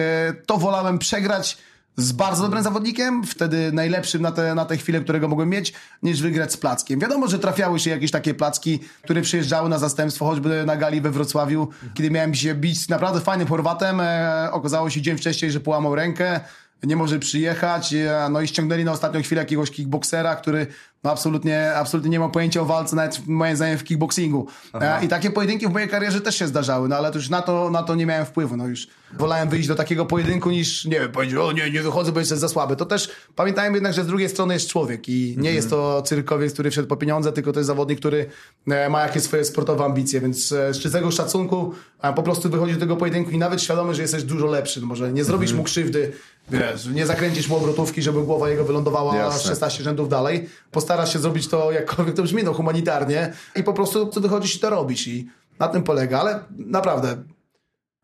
to wolałem przegrać z bardzo dobrym zawodnikiem, wtedy najlepszym na te, na te chwile, którego mogłem mieć, niż wygrać z Plackiem. Wiadomo, że trafiały się jakieś takie Placki, które przyjeżdżały na zastępstwo, choćby na gali we Wrocławiu, kiedy miałem się bić z naprawdę fajnym Chorwatem. E, okazało się dzień wcześniej, że połamał rękę, nie może przyjechać, e, no i ściągnęli na ostatnią chwilę jakiegoś kickboksera, który no absolutnie, absolutnie nie ma pojęcia o walce, nawet moim zdaniem w kickboxingu. Aha. I takie pojedynki w mojej karierze też się zdarzały, no ale to już na to, na to nie miałem wpływu. No już wolałem wyjść do takiego pojedynku niż, nie wiem, powiedzieć, o nie, nie wychodzę, bo jestem za słaby. To też pamiętajmy jednak, że z drugiej strony jest człowiek i nie mhm. jest to cyrkowiec, który wszedł po pieniądze, tylko to jest zawodnik, który e, ma jakieś swoje sportowe ambicje, więc e, z czystego szacunku po prostu wychodzi do tego pojedynku i nawet świadomy, że jesteś dużo lepszy. No może nie zrobisz mhm. mu krzywdy, wiesz, nie zakręcisz mu obrotówki, żeby głowa jego wylądowała Jasne. 16 rzędów dalej. Postarasz się zrobić to jakkolwiek to brzmi, no humanitarnie i po prostu wychodzisz i to robisz i na tym polega, ale naprawdę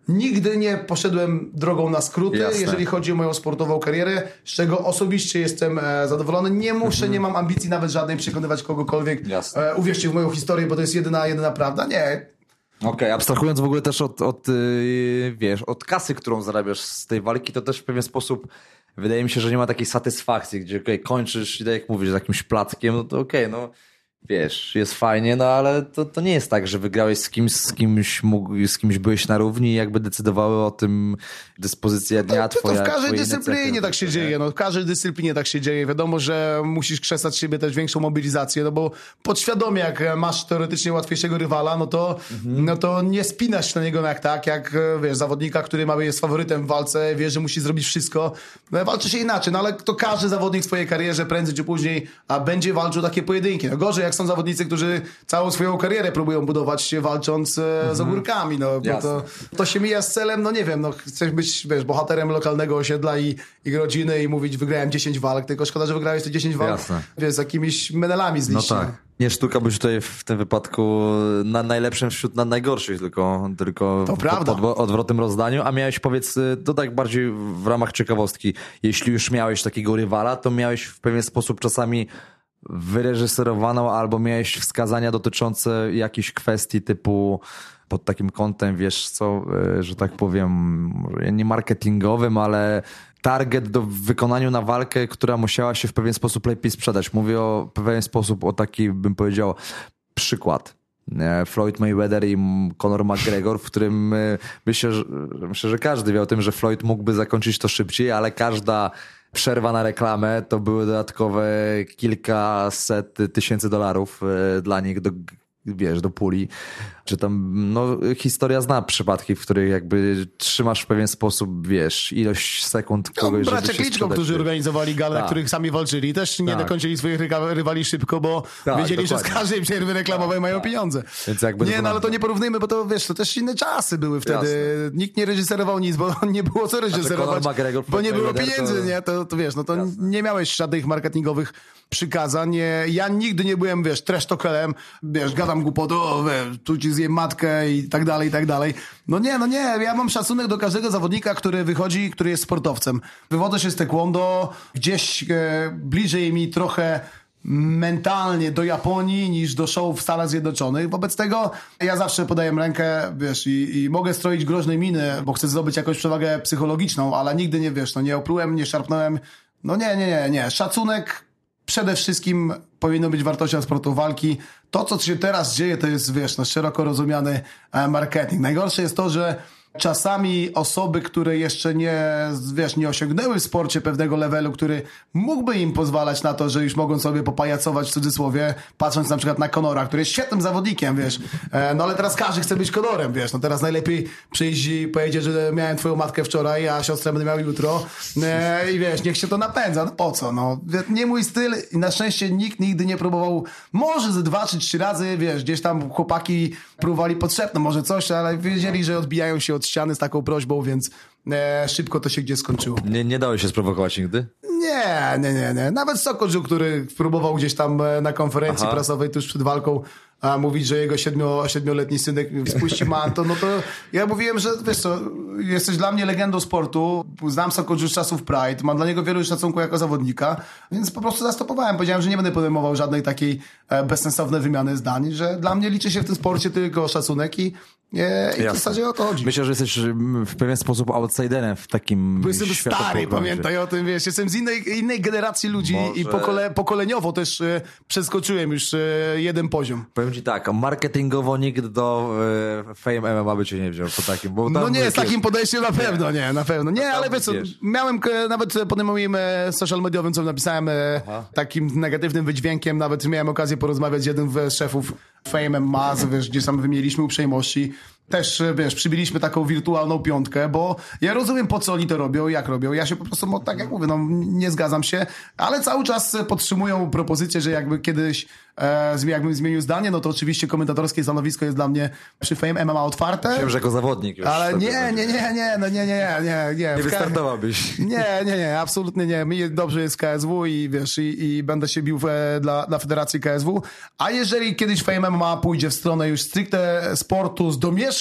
Nigdy nie poszedłem drogą na skróty, Jasne. jeżeli chodzi o moją sportową karierę, z czego osobiście jestem e, zadowolony. Nie muszę, mhm. nie mam ambicji nawet żadnej przekonywać kogokolwiek. Jasne. E, uwierzcie w moją historię, bo to jest jedyna, jedyna prawda. Nie. Okej, okay, abstrahując w ogóle też od, od, yy, wiesz, od kasy, którą zarabiasz z tej walki, to też w pewien sposób wydaje mi się, że nie ma takiej satysfakcji, gdzie okay, kończysz, tak jak mówisz, z jakimś plackiem, no to okej, okay, no wiesz, jest fajnie, no ale to, to nie jest tak, że wygrałeś z kimś, z kimś, mógł, z kimś byłeś na równi i jakby decydowały o tym dyspozycja dnia no, twoja. To w każdej dyscyplinie tak się dzieje, no w każdej dyscyplinie tak się dzieje. Wiadomo, że musisz krzesać siebie też większą mobilizację, no bo podświadomie jak masz teoretycznie łatwiejszego rywala, no to, mhm. no to nie spinasz się na niego jak tak, jak wiesz, zawodnika, który ma, jest faworytem w walce, wie, że musi zrobić wszystko. No, walczy się inaczej, no ale to każdy zawodnik w swojej karierze prędzej czy później a będzie walczył takie pojedynki. No gorzej jak są zawodnicy, którzy całą swoją karierę próbują budować walcząc mhm. z ogórkami, no bo to, to się mija z celem, no nie wiem, no chcesz być, wiesz, bohaterem lokalnego osiedla i, i rodziny i mówić wygrałem 10 walk, tylko szkoda, że wygrałeś te 10 walk, Jasne. wiesz, z jakimiś medalami z liści. No tak. Nie sztuka być tutaj w tym wypadku na najlepszym wśród na najgorszych, tylko, tylko to prawda. pod odwrotnym rozdaniu. A miałeś, powiedz, to tak bardziej w ramach ciekawostki, jeśli już miałeś takiego rywala, to miałeś w pewien sposób czasami wyreżyserowaną albo miałeś wskazania dotyczące jakichś kwestii typu pod takim kątem, wiesz co, e, że tak powiem, nie marketingowym, ale target do wykonaniu na walkę, która musiała się w pewien sposób lepiej sprzedać. Mówię o pewien sposób, o taki bym powiedział przykład. E, Floyd Mayweather i Conor McGregor, w którym e, myślę, że, myślę, że każdy wie o tym, że Floyd mógłby zakończyć to szybciej, ale każda przerwa na reklamę. To były dodatkowe kilkaset tysięcy dolarów e, dla nich. Do wiesz, do puli, czy tam, no, historia zna przypadki, w których jakby trzymasz w pewien sposób, wiesz, ilość sekund No, kogoś, bracia żeby się Kliczko, którzy organizowali galę, na Tak. których sami walczyli, też nie Tak. dokończyli swoich rywali szybko, bo Tak, wiedzieli, że z dokładnie. każdej przerwy reklamowej mają pieniądze. Więc jakby nie, no ale to nie porównujmy, bo to wiesz, to też inne czasy były wtedy. Jasne. Nikt nie reżyserował nic, bo *laughs* nie było co reżyserować, bo nie było Mayweather to- pieniędzy, nie? To, to wiesz, no to nie miałeś żadnych marketingowych przykazań. Ja nigdy nie byłem, wiesz, trash talkerem, wiesz, gadam o, wiesz, tu ci zjem matkę i tak dalej, i tak dalej. No nie, no nie, ja mam szacunek do każdego zawodnika, który wychodzi, który jest sportowcem. Wywodzę się z taekwondo, gdzieś e, bliżej mi trochę mentalnie do Japonii niż do show w Stanach Zjednoczonych. Wobec tego ja zawsze podaję rękę, wiesz, i, i mogę stroić groźne miny, bo chcę zdobyć jakąś przewagę psychologiczną, ale nigdy nie, wiesz, no nie oplułem, nie szarpnąłem. No nie, nie, nie, nie. Szacunek przede wszystkim powinno być wartością sportu walki. To, co się teraz dzieje, to jest, wiesz, no, szeroko rozumiany e, marketing. Najgorsze jest to, że czasami osoby, które jeszcze nie, wiesz, nie osiągnęły w sporcie pewnego levelu, który mógłby im pozwalać na to, że już mogą sobie popajacować w cudzysłowie, patrząc na przykład na Conora, który jest świetnym zawodnikiem, wiesz, e, no ale teraz każdy chce być Conorem, wiesz, no teraz najlepiej przyjść i powiedzieć, że miałem twoją matkę wczoraj, a siostrę będę miał jutro. E, i wiesz, niech się to napędza, no po co, no, nie mój styl i na szczęście nikt nigdy nie próbował, może ze dwa czy trzy razy, wiesz, gdzieś tam chłopaki próbowali potrzebne, może coś, ale wiedzieli, że odbijają się od ściany z taką prośbą, więc e, szybko to się gdzie skończyło. Nie, nie dało się sprowokować nigdy? Nie, nie, nie, nie. Nawet Sokodziu, który próbował gdzieś tam e, na konferencji Aha. prasowej tuż przed walką a mówić, że jego siedmio, siedmioletni synek spuści manto, no to ja mówiłem, że wiesz co, jesteś dla mnie legendą sportu, znam Sokodziu z czasów Pride, mam dla niego wielu szacunku jako zawodnika, więc po prostu zastopowałem. Powiedziałem, że nie będę podejmował żadnej takiej e, bezsensownej wymiany zdań, że dla mnie liczy się w tym sporcie tylko szacunek i, e, i w Jasne. zasadzie o to chodzi. Myślę, że jesteś w pewien sposób outsiderem w takim Bo jestem stary, pamiętaj o tym, wiesz, jestem z innej, innej generacji ludzi i pokole, pokoleniowo też e, przeskoczyłem już e, jeden poziom. Powiem ci tak, marketingowo nikt do e, Fame MMA by cię nie wziął po takim, bo No nie, z takim podejściem na pewno, nie, na pewno. Nie, tam ale wiesz co, miałem nawet pod moim e, social mediowym, co napisałem, e, takim negatywnym wydźwiękiem, nawet miałem okazję porozmawiać z jednym z szefów Fame MMA, wiesz, gdzie tam wymieniliśmy uprzejmości. Też, e, wiesz, przybiliśmy taką wirtualną piątkę, bo ja rozumiem, po co oni to robią, jak robią. Ja się po prostu, no, tak jak mówię, no, nie zgadzam się, ale cały czas e, podtrzymują propozycję, że jakby kiedyś e, jakbym zmienił zdanie, no to oczywiście komentatorskie stanowisko jest dla mnie przy Fame MMA otwarte. Wiem, że jako zawodnik już. Ale nie, nie, nie, nie, no nie, nie, nie, nie. Nie wystartowałbyś. *laughs* Nie, nie, nie, absolutnie nie. Mi dobrze jest KSW i wiesz, i, i będę się bił e, dla, dla Federacji KSW. A jeżeli kiedyś Fame MMA pójdzie w stronę już stricte sportu z domieszką,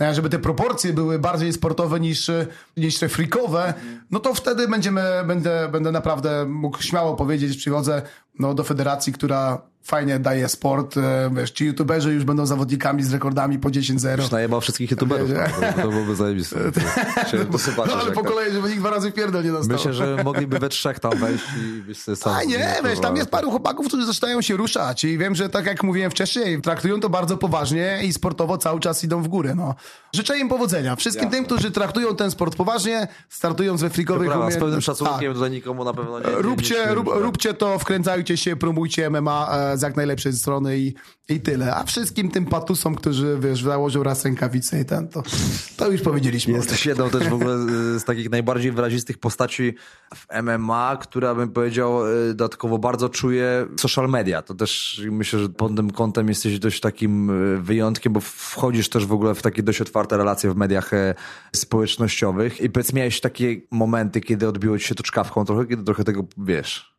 e, żeby te proporcje były bardziej sportowe niż, e, niż te freakowe, no to wtedy będziemy, będę, będę naprawdę mógł śmiało powiedzieć, przychodzę no, do federacji, która fajnie daje sport, e, wiesz, ci youtuberzy już będą zawodnikami z rekordami po 10-0. Już najebał wszystkich youtuberów. Wiesz, no, to, to byłoby zajebiste. *laughs* Chciałem to. No ale po tak. kolei, żeby nikt dwa razy pierdol nie dostał. Myślę, że mogliby we trzech tam wejść i byś sobie sam... A nie, wiesz, tam jest paru chłopaków, którzy zaczynają się ruszać i wiem, że tak jak mówiłem wcześniej, traktują to bardzo poważnie i sportowo cały czas idą w górę, no. Życzę im powodzenia. Wszystkim tym, którzy traktują ten sport poważnie, startując we frikowych Brawa, z pewnym szacunkiem Tak. tutaj nikomu na pewno nie... nie Róbcie, nie rób, tak. róbcie to, wkręcajcie się, promujcie MMA e, z jak najlepszej strony i, i tyle. A wszystkim tym patusom, którzy, wiesz, założą raz rękawice i ten, to, to już powiedzieliśmy. Jesteś jedną też w ogóle z takich najbardziej wyrazistych postaci w MMA, która bym powiedział y, dodatkowo bardzo czuje social media. To też myślę, że pod tym kątem jesteś dość takim y, wyjątkiem, bo wchodzisz też w ogóle w takie dość otwarte relacje w mediach e, społecznościowych i powiedz miałeś takie momenty, kiedy odbiło ci się to czkawką trochę, kiedy trochę tego, wiesz,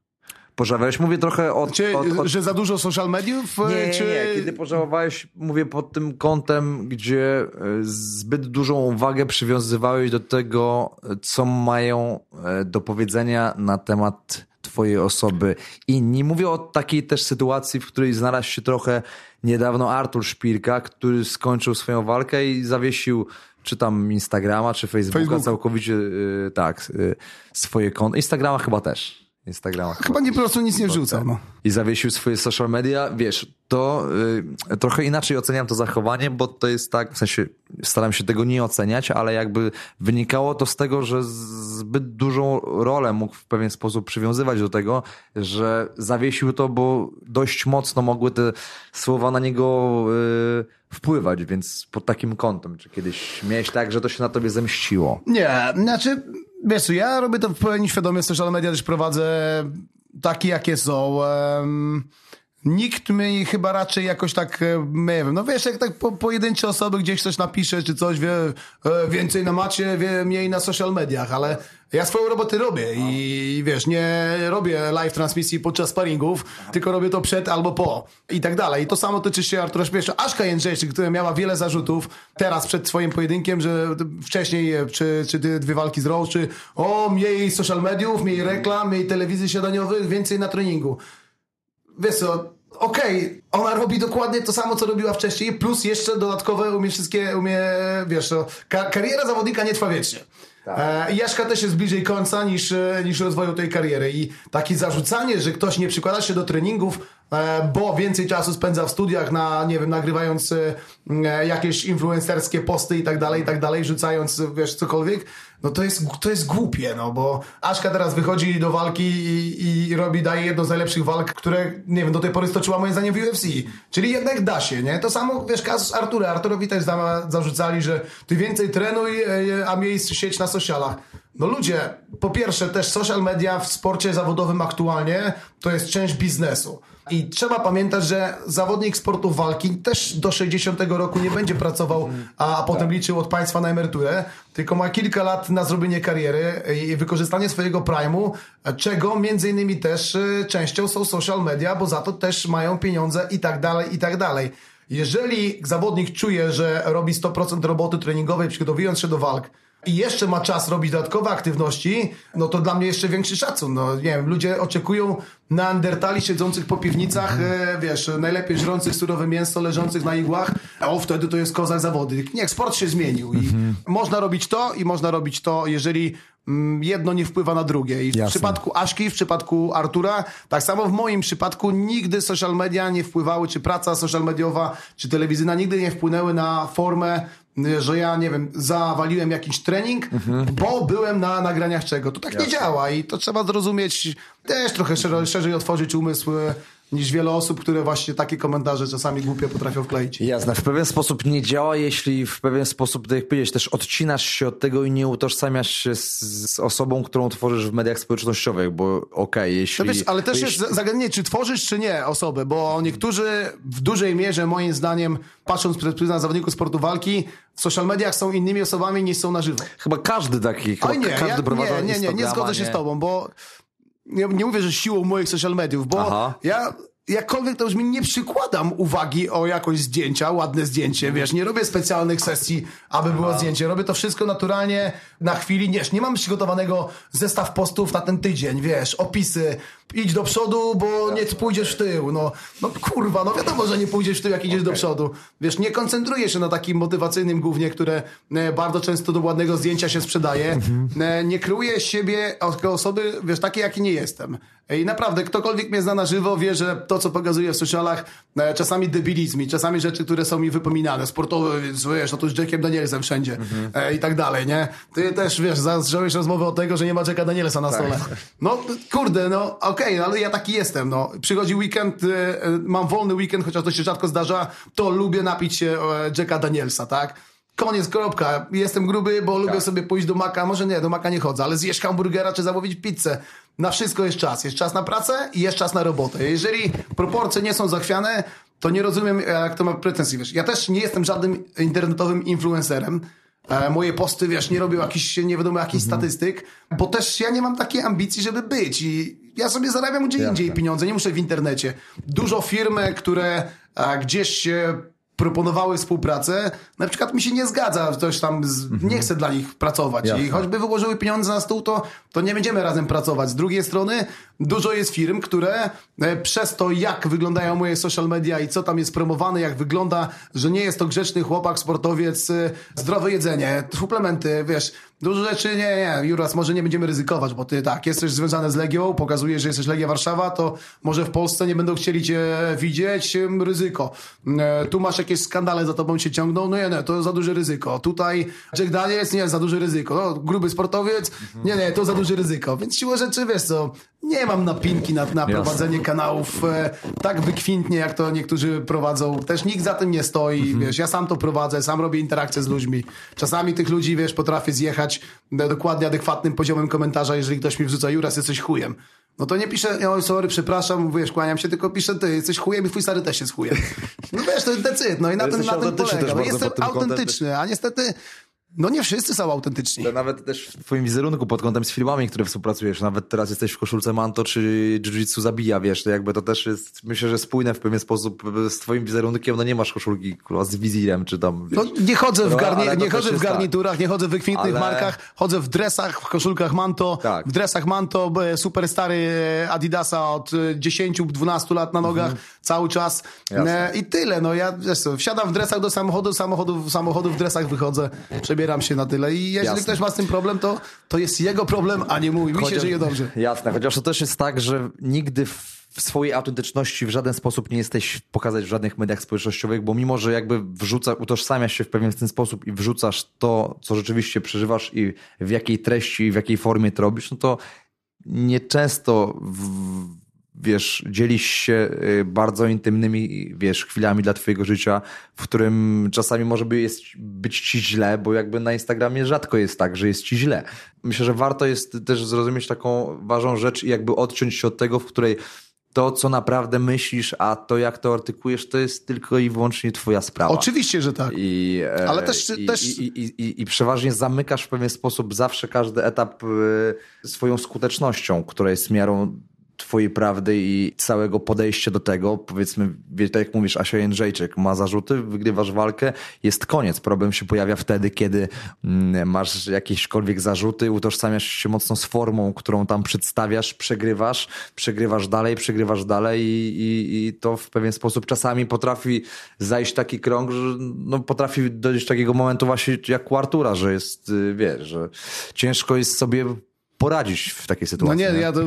pożawiałeś. Mówię trochę od... Czy, od, od... że za dużo social mediów? e, Nie, czy... nie, kiedy pożałowałeś, mówię pod tym kątem, gdzie e, zbyt dużą uwagę przywiązywałeś do tego, co mają e, do powiedzenia na temat twojej osoby inni. Mówię o takiej też sytuacji, w której znalazł się trochę niedawno Artur Szpilka, który skończył swoją walkę i zawiesił czy tam Instagrama, czy Facebooka Facebook. całkowicie, tak, swoje konto. Instagrama chyba też. Instagrama Chyba nie po prostu nic nie wrzucał. No. I zawiesił swoje social media, wiesz, to y, trochę inaczej oceniam to zachowanie, bo to jest tak, w sensie staram się tego nie oceniać, ale jakby wynikało to z tego, że zbyt dużą rolę mógł w pewien sposób przywiązywać do tego, że zawiesił to, bo dość mocno mogły te słowa na niego y, wpływać, więc pod takim kątem, czy kiedyś miałeś tak, że to się na tobie zemściło? Nie, znaczy, wiesz, ja robię to w pełni świadomie, social media też prowadzę takie, jakie są. Um, nikt mi chyba raczej jakoś tak, e, nie wiem, no wiesz, jak tak po, pojedyncze osoby gdzieś coś napisze, czy coś, wie, e, więcej na macie, wie, mniej na social mediach, ale ja swoją robotę robię i wiesz, nie robię live transmisji podczas sparingów, tylko robię to przed albo po i tak dalej. I to samo tyczy się Artura Śmieszka. Aszka Jędrzejczyk, która miała wiele zarzutów teraz przed swoim pojedynkiem, że wcześniej, czy, czy dwie walki z Rose, czy o, mniej social mediów, mniej reklam, mniej telewizji śniadaniowych, więcej na treningu. Wiesz co, okej, ona robi dokładnie to samo, co robiła wcześniej, plus jeszcze dodatkowe umie wszystkie, umie, wiesz, no, ka- kariera zawodnika nie trwa wiecznie. E, I Jaszka też jest bliżej końca niż, e, niż rozwoju tej kariery. I takie zarzucanie, że ktoś nie przykłada się do treningów, e, bo więcej czasu spędza w studiach, na, nie wiem, nagrywając e, e, jakieś influencerskie posty i tak dalej, i tak dalej, rzucając, wiesz, cokolwiek, no to jest, to jest głupie, no bo Aszka teraz wychodzi do walki i, i robi, daje jedną z najlepszych walk, które, nie wiem, do tej pory stoczyła moim zdaniem w UFC. Czyli jednak da się, nie? To samo, wiesz, kazus Artura. Arturowi też za, zarzucali, że ty więcej trenuj, e, a mniej sieć na socialach. No ludzie, po pierwsze też social media w sporcie zawodowym aktualnie to jest część biznesu. I trzeba pamiętać, że zawodnik sportu walki też do 60 roku nie będzie pracował, a potem liczył od państwa na emeryturę, tylko ma kilka lat na zrobienie kariery i wykorzystanie swojego prime'u, czego między innymi też y, częścią są social media, bo za to też mają pieniądze i tak dalej, i tak dalej. Jeżeli zawodnik czuje, że robi 100% roboty treningowej przygotowując się do walk, i jeszcze ma czas robić dodatkowe aktywności, no to dla mnie jeszcze większy szacun. No, nie wiem, ludzie oczekują neandertali siedzących po piwnicach, e, wiesz, najlepiej żrących surowe mięso, leżących na igłach, a o, wtedy to jest kozak zawody. Niech sport się zmienił i można robić to i można robić to, jeżeli mm, jedno nie wpływa na drugie. I w Jasne. przypadku Aszki, w przypadku Artura, tak samo w moim przypadku nigdy social media nie wpływały, czy praca social mediowa, czy telewizyjna nigdy nie wpłynęły na formę że ja, nie wiem, zawaliłem jakiś trening, bo byłem na nagraniach czego. To tak nie działa i to trzeba zrozumieć, też trochę szerzej, otworzyć umysł niż wiele osób, które właśnie takie komentarze czasami głupie potrafią wkleić. Jasne, w pewien sposób nie działa, jeśli w pewien sposób, tak jak powiedziałeś, też odcinasz się od tego i nie utożsamiasz się z, z osobą, którą tworzysz w mediach społecznościowych, bo okej, jeśli... To wiesz, ale też jeśli... jest zagadnienie, czy tworzysz, czy nie osobę, bo niektórzy w dużej mierze, moim zdaniem, patrząc przez pryzmat zawodników sportu walki, w social mediach są innymi osobami niż są na żywo. Chyba każdy taki, chyba nie, każdy ja, prowadzący nie, nie, nie, nie zgodzę się nie. z tobą, bo nie, nie mówię, że siłą moich social mediów, bo Aha. ja jakkolwiek to brzmi, nie przykładam uwagi o jakość zdjęcia, ładne zdjęcie, wiesz, nie robię specjalnych sesji, aby było zdjęcie, robię to wszystko naturalnie na chwili, nie, nie mam przygotowanego zestaw postów na ten tydzień, wiesz, opisy, idź do przodu, bo nie pójdziesz w tył, no, no kurwa, no wiadomo, że nie pójdziesz w tył, jak idziesz do przodu, wiesz, nie koncentruję się na takim motywacyjnym głównie, które e, bardzo często do ładnego zdjęcia się sprzedaje, e, nie kreuję z siebie jako osoby, wiesz, takiej, jaki nie jestem. I naprawdę, ktokolwiek mnie zna na żywo, wie, że to, co pokazuję w socialach, e, czasami debilizm i czasami rzeczy, które są mi wypominane, sportowe, więc wiesz, no to z Jackiem Danielsem wszędzie e, i tak dalej, nie? Ty też, wiesz, zacząłeś rozmowę od tego, że nie ma Jacka Danielsa na stole. No, kurde, no, okej, ale ja taki jestem, no. Przychodzi weekend, e, e, mam wolny weekend, chociaż to się rzadko zdarza, to lubię napić się e, Jacka Danielsa, tak? Koniec, kropka. Jestem gruby, bo lubię sobie pójść do maka. Może nie, do maka nie chodzę, ale zjeść hamburgera czy zamówić pizzę. Na wszystko jest czas. Jest czas na pracę i jest czas na robotę. Jeżeli proporcje nie są zachwiane, to nie rozumiem, jak to ma pretensje. Wiesz, ja też nie jestem żadnym internetowym influencerem. E, Moje posty, wiesz, nie robią jakichś, nie wiadomo, jakichś statystyk, bo też ja nie mam takiej ambicji, żeby być i ja sobie zarabiam gdzie indziej pieniądze, nie muszę w internecie. Dużo firm, które e, gdzieś proponowały współpracę, na przykład mi się nie zgadza, ktoś tam z, nie chce dla nich pracować Jasne. i choćby wyłożyły pieniądze na stół, to, to nie będziemy razem pracować. Z drugiej strony dużo jest firm, które e, przez to, jak wyglądają moje social media i co tam jest promowane, jak wygląda, że nie jest to grzeczny chłopak, sportowiec, e, zdrowe jedzenie, suplementy, wiesz, dużo rzeczy, nie, nie, Juras, może nie będziemy ryzykować, bo ty tak, jesteś związany z Legią, pokazujesz, że jesteś Legia Warszawa, to może w Polsce nie będą chcieli cię widzieć, ryzyko. E, Tu masz jakieś skandale za tobą się ciągną, no nie, nie, to za duże ryzyko. Tutaj Jack Daniels, nie, za duże ryzyko. No, gruby sportowiec, nie, nie, to za duże ryzyko. Więc siłą rzeczy, wiesz co, nie mam napinki na, na prowadzenie kanałów e, tak wykwintnie, jak to niektórzy prowadzą. Też nikt za tym nie stoi, wiesz, ja sam to prowadzę, sam robię interakcje z ludźmi. Czasami tych ludzi, wiesz, potrafię zjechać dokładnie adekwatnym poziomem komentarza, jeżeli ktoś mi wrzuca, Juras, jesteś chujem. No to nie piszę, oj, sorry, przepraszam, wiesz, kłaniam się, tylko piszę, ty jesteś chujem i twój stary też jest chujem. No wiesz, to jest decyd, no i na tym, Jesteś na tym polega. No, jestem autentyczny, a niestety, no nie wszyscy są autentyczni. To nawet też w twoim wizerunku pod kątem z filmami, które współpracujesz, nawet teraz jesteś w koszulce Manto czy Jiu-Jitsu zabija, wiesz, to jakby to też jest, myślę, że spójne w pewien sposób z twoim wizerunkiem, no nie masz koszulki kurwa, z wizirem, czy tam, wiesz. No, nie chodzę w, No, garni- nie też chodzę w garniturach, nie chodzę w wykwintnych Ale- markach, chodzę w dresach, w koszulkach Manto, Tak. w dresach Manto, b- super stary e, Adidasa od e, 10-12 lat na nogach, cały czas Mhm. Jasne. e, i tyle, no ja wiesz co, wsiadam w dresach do samochodu, samochodu, samochodu w dresach wychodzę, przebieram się na tyle i jeżeli Jasne. ktoś ma z tym problem, to, to jest jego problem, a nie mój, mi się żyje dobrze. Jasne, chociaż to też jest tak, że nigdy w w swojej autentyczności w żaden sposób nie jesteś pokazać w żadnych mediach społecznościowych, bo mimo, że jakby wrzuca, utożsamiasz się w pewien ten sposób i wrzucasz to, co rzeczywiście przeżywasz i w jakiej treści i w jakiej formie to robisz, no to nieczęsto w, wiesz, dzielisz się y, bardzo intymnymi, wiesz, chwilami dla twojego życia, w którym czasami może by jest, być ci źle, bo jakby na Instagramie rzadko jest tak, że jest ci źle. Myślę, że warto jest też zrozumieć taką ważną rzecz i jakby odciąć się od tego, w której to, co naprawdę myślisz, a to, jak to artykujesz, to jest tylko i wyłącznie twoja sprawa. Oczywiście, że tak. I, e, Ale też- i, też- I, i, przeważnie zamykasz w pewien sposób zawsze każdy etap e, swoją skutecznością, która jest miarą twojej prawdy i całego podejścia do tego. Powiedzmy, wie- tak jak mówisz, Asia Jędrzejczyk ma zarzuty, wygrywasz walkę, jest koniec. Problem się pojawia wtedy, kiedy mm, masz jakiekolwiek zarzuty, utożsamiasz się mocno z formą, którą tam przedstawiasz, przegrywasz, przegrywasz dalej, przegrywasz dalej i, i, i to w pewien sposób czasami potrafi zajść taki krąg, że no, potrafi dojść do takiego momentu właśnie jak u Artura, że jest, y, wiesz, że ciężko jest sobie poradzić w takiej No sytuacji. nie, ja to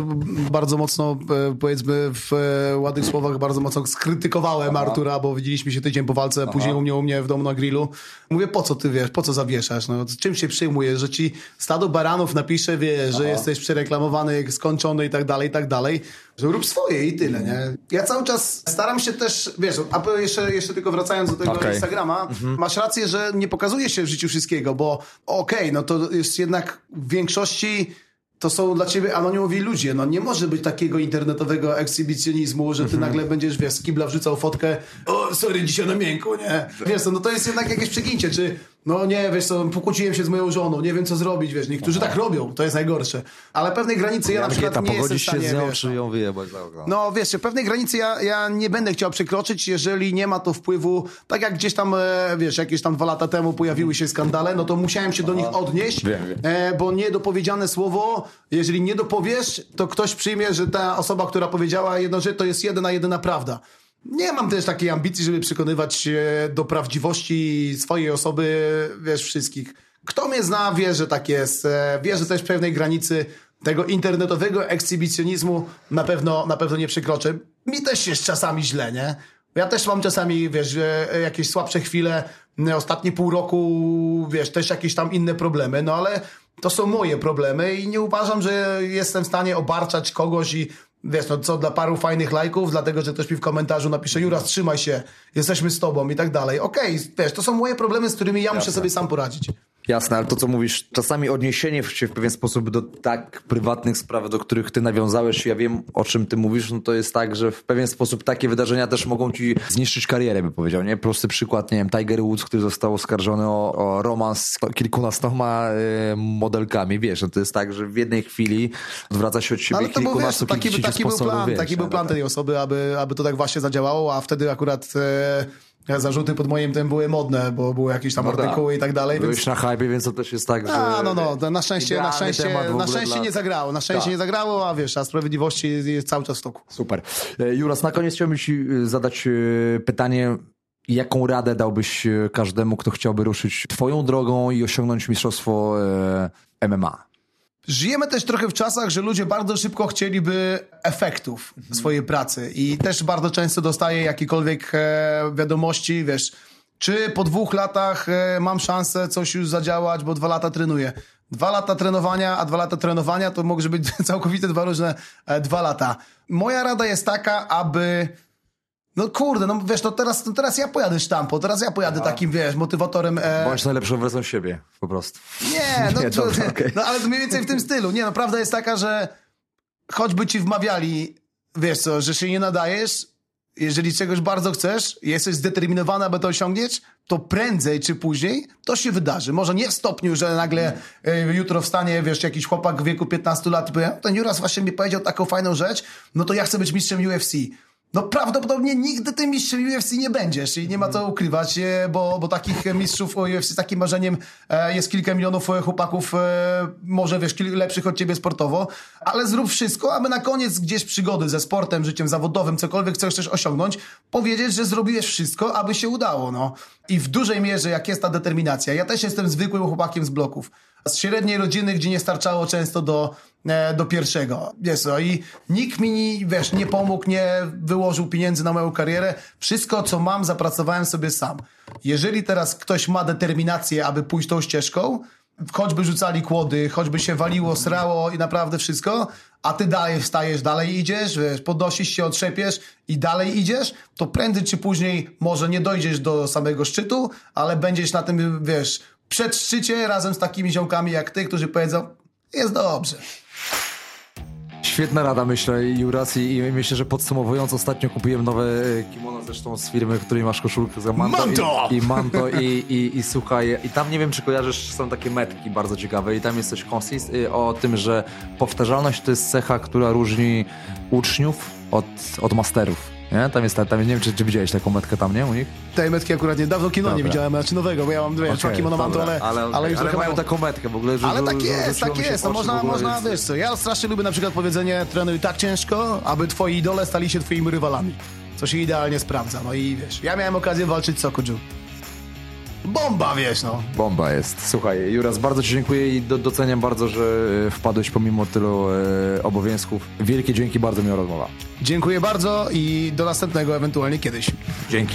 bardzo mocno, e, powiedzmy w e, ładnych słowach, bardzo mocno skrytykowałem Artura, bo widzieliśmy się tydzień po walce, później u mnie, u mnie w domu na grillu. Mówię, po co ty wiesz, po co zawieszasz? No, czym się przyjmujesz, że ci stado baranów napisze, wiesz, że jesteś przereklamowany, skończony i tak dalej, i tak dalej, że rób swoje i tyle, nie? Ja cały czas staram się też, wiesz, a jeszcze, jeszcze tylko wracając do tego Okej. Instagrama, masz rację, że nie pokazuje się w życiu wszystkiego, bo okej, no to jest jednak w większości to są dla ciebie anonimowi ludzie. No nie może być takiego internetowego ekshibicjonizmu, że ty nagle będziesz, wiesz, z kibla wrzucał fotkę o, sorry, dzisiaj na miękko, nie? Wiesz co, no to jest jednak jakieś przegięcie, czy no nie, wiesz co, pokłóciłem się z moją żoną, nie wiem co zrobić, wiesz, niektórzy tak robią, to jest najgorsze. Ale pewnej granicy ja, na przykład ta nie jestem w się stanie, z nią, wiesz, czy ją wyjebać za okno. no wiesz, pewnej granicy ja, ja nie będę chciał przekroczyć, jeżeli nie ma to wpływu, tak jak gdzieś tam, e, wiesz, jakieś tam dwa lata temu pojawiły się skandale, no to musiałem się do nich odnieść, Wiem, wiem. E, bo niedopowiedziane słowo, jeżeli nie dopowiesz, to ktoś przyjmie, że ta osoba, która powiedziała jedną rzecz, to jest jedyna, jedyna prawda. Nie mam też takiej ambicji, żeby przekonywać do prawdziwości swojej osoby, wiesz, wszystkich. Kto mnie zna, wie, że tak jest. E, Wie, że też pewnej granicy tego internetowego ekshibicjonizmu na pewno, na pewno nie przekroczę. Mi też jest czasami źle, nie? Ja też mam czasami, wiesz, e, jakieś słabsze chwile. E, Ostatnie pół roku, wiesz, też jakieś tam inne problemy, no ale to są moje problemy i nie uważam, że jestem w stanie obarczać kogoś i wiesz, no co dla paru fajnych lajków, dlatego, że ktoś mi w komentarzu napisze Jura, trzymaj się, jesteśmy z tobą i tak dalej. Okej, wiesz, to są moje problemy, z którymi ja muszę sobie sam poradzić. Jasne, ale to co mówisz, czasami odniesienie się w pewien sposób do tak prywatnych spraw, do których ty nawiązałeś, ja wiem o czym ty mówisz, no to jest tak, że w pewien sposób takie wydarzenia też mogą ci zniszczyć karierę, by powiedział, nie? Prosty przykład, nie wiem, Tiger Woods, który został oskarżony o, o romans z kilkunastoma e, modelkami, wiesz, no to jest tak, że w jednej chwili odwraca się od siebie Ale to był, wiesz, kilkunastu, taki, taki był plan, wiesz, taki był no plan tej osoby, aby, aby to tak właśnie zadziałało, a wtedy akurat e, zarzuty pod moim tym były modne, bo były jakieś tam No tak. artykuły i tak dalej, więc... Byłeś na hypie, więc to też jest tak, że... A, no, no, na szczęście, na szczęście, na szczęście dla- nie zagrało, na szczęście Tak. nie zagrało, a wiesz, a sprawiedliwości jest, cały czas w toku. Super. E, Juras, na koniec chciałbym Ci e, zadać e, pytanie, jaką radę dałbyś każdemu, kto chciałby ruszyć Twoją drogą i osiągnąć mistrzostwo MMA? Żyjemy też trochę w czasach, że ludzie bardzo szybko chcieliby efektów swojej pracy i też bardzo często dostaję jakiekolwiek e, wiadomości, wiesz, czy po dwóch latach e, mam szansę coś już zadziałać, bo dwa lata trenuję. Dwa lata trenowania, a dwa lata trenowania to może być *laughs* całkowite dwa różne e, dwa lata. Moja rada jest taka, aby no kurde, no wiesz, to teraz, no teraz ja pojadę sztampo, teraz ja pojadę takim, wiesz, motywatorem. E, Bądź najlepszą wersją siebie, po prostu. nie, *laughs* no, Nie, to, dobra, okej. no ale mniej więcej w tym stylu. Nie, no prawda jest taka, że choćby ci wmawiali, wiesz co, że się nie nadajesz, jeżeli czegoś bardzo chcesz, jesteś zdeterminowany, aby to osiągnieć, to prędzej czy później to się wydarzy. Może nie w stopniu, że nagle e, jutro wstanie, wiesz, jakiś chłopak w wieku 15 lat i powie, ten Juras właśnie mi powiedział taką fajną rzecz, no to ja chcę być mistrzem UFC. No prawdopodobnie nigdy tym mistrzem UFC nie będziesz i nie ma co ukrywać, e, bo, bo takich mistrzów UFC z takim marzeniem e, jest kilka milionów e, chłopaków, może wiesz, lepszych od ciebie sportowo, ale zrób wszystko, aby na koniec gdzieś przygody ze sportem, życiem zawodowym, cokolwiek chcesz też osiągnąć, powiedzieć, że zrobiłeś wszystko, aby się udało, no. I w dużej mierze, jak jest ta determinacja, ja też jestem zwykłym chłopakiem z bloków, z średniej rodziny, gdzie nie starczało często do, do pierwszego. Wiesz co, i nikt mi, wiesz, nie pomógł, nie wyłożył pieniędzy na moją karierę. Wszystko, co mam, zapracowałem sobie sam. Jeżeli teraz ktoś ma determinację, aby pójść tą ścieżką, choćby rzucali kłody, choćby się waliło, srało i naprawdę wszystko, a ty dalej wstajesz, dalej idziesz, wiesz, podnosisz się, otrzepiesz i dalej idziesz, to prędzej czy później może nie dojdziesz do samego szczytu, ale będziesz na tym, wiesz, przed szczycie razem z takimi ziomkami jak ty, którzy powiedzą, jest dobrze. Świetna rada, myślę, Juras, i, i myślę, że podsumowując, ostatnio kupiłem nowe e, kimono zresztą z firmy, w której masz koszulkę za Manto. Manto! I, i Manto, i, i, i słuchaj, i tam nie wiem, czy kojarzysz, są takie metki bardzo ciekawe i tam jest coś consist y, o tym, że powtarzalność to jest cecha, która różni uczniów od, od masterów. Nie? Tam jest, ta- tam, nie wiem, czy, czy widziałeś taką metkę tam, nie, u nich? Tej metki akurat niedawno kino nie Dobra. widziałem, znaczy nowego, bo ja mam dwie, okay, to, dobra, ale, ale, ale, już ale trochę mają taką metkę w ogóle, że Ale tak jest, tak jest. No można, można więc- wiesz co, ja strasznie lubię na przykład powiedzenie trenuj tak ciężko, aby twoi idole stali się twoimi rywalami. Co się idealnie sprawdza. No i wiesz, ja miałem okazję walczyć z Sokuju. Bomba, wiesz, no. Bomba jest. Słuchaj, Juras, bardzo Ci dziękuję i do, doceniam bardzo, że e, wpadłeś pomimo tylu e, obowiązków. Wielkie dzięki, bardzo miła rozmowa. Dziękuję bardzo i do następnego ewentualnie kiedyś. Dzięki.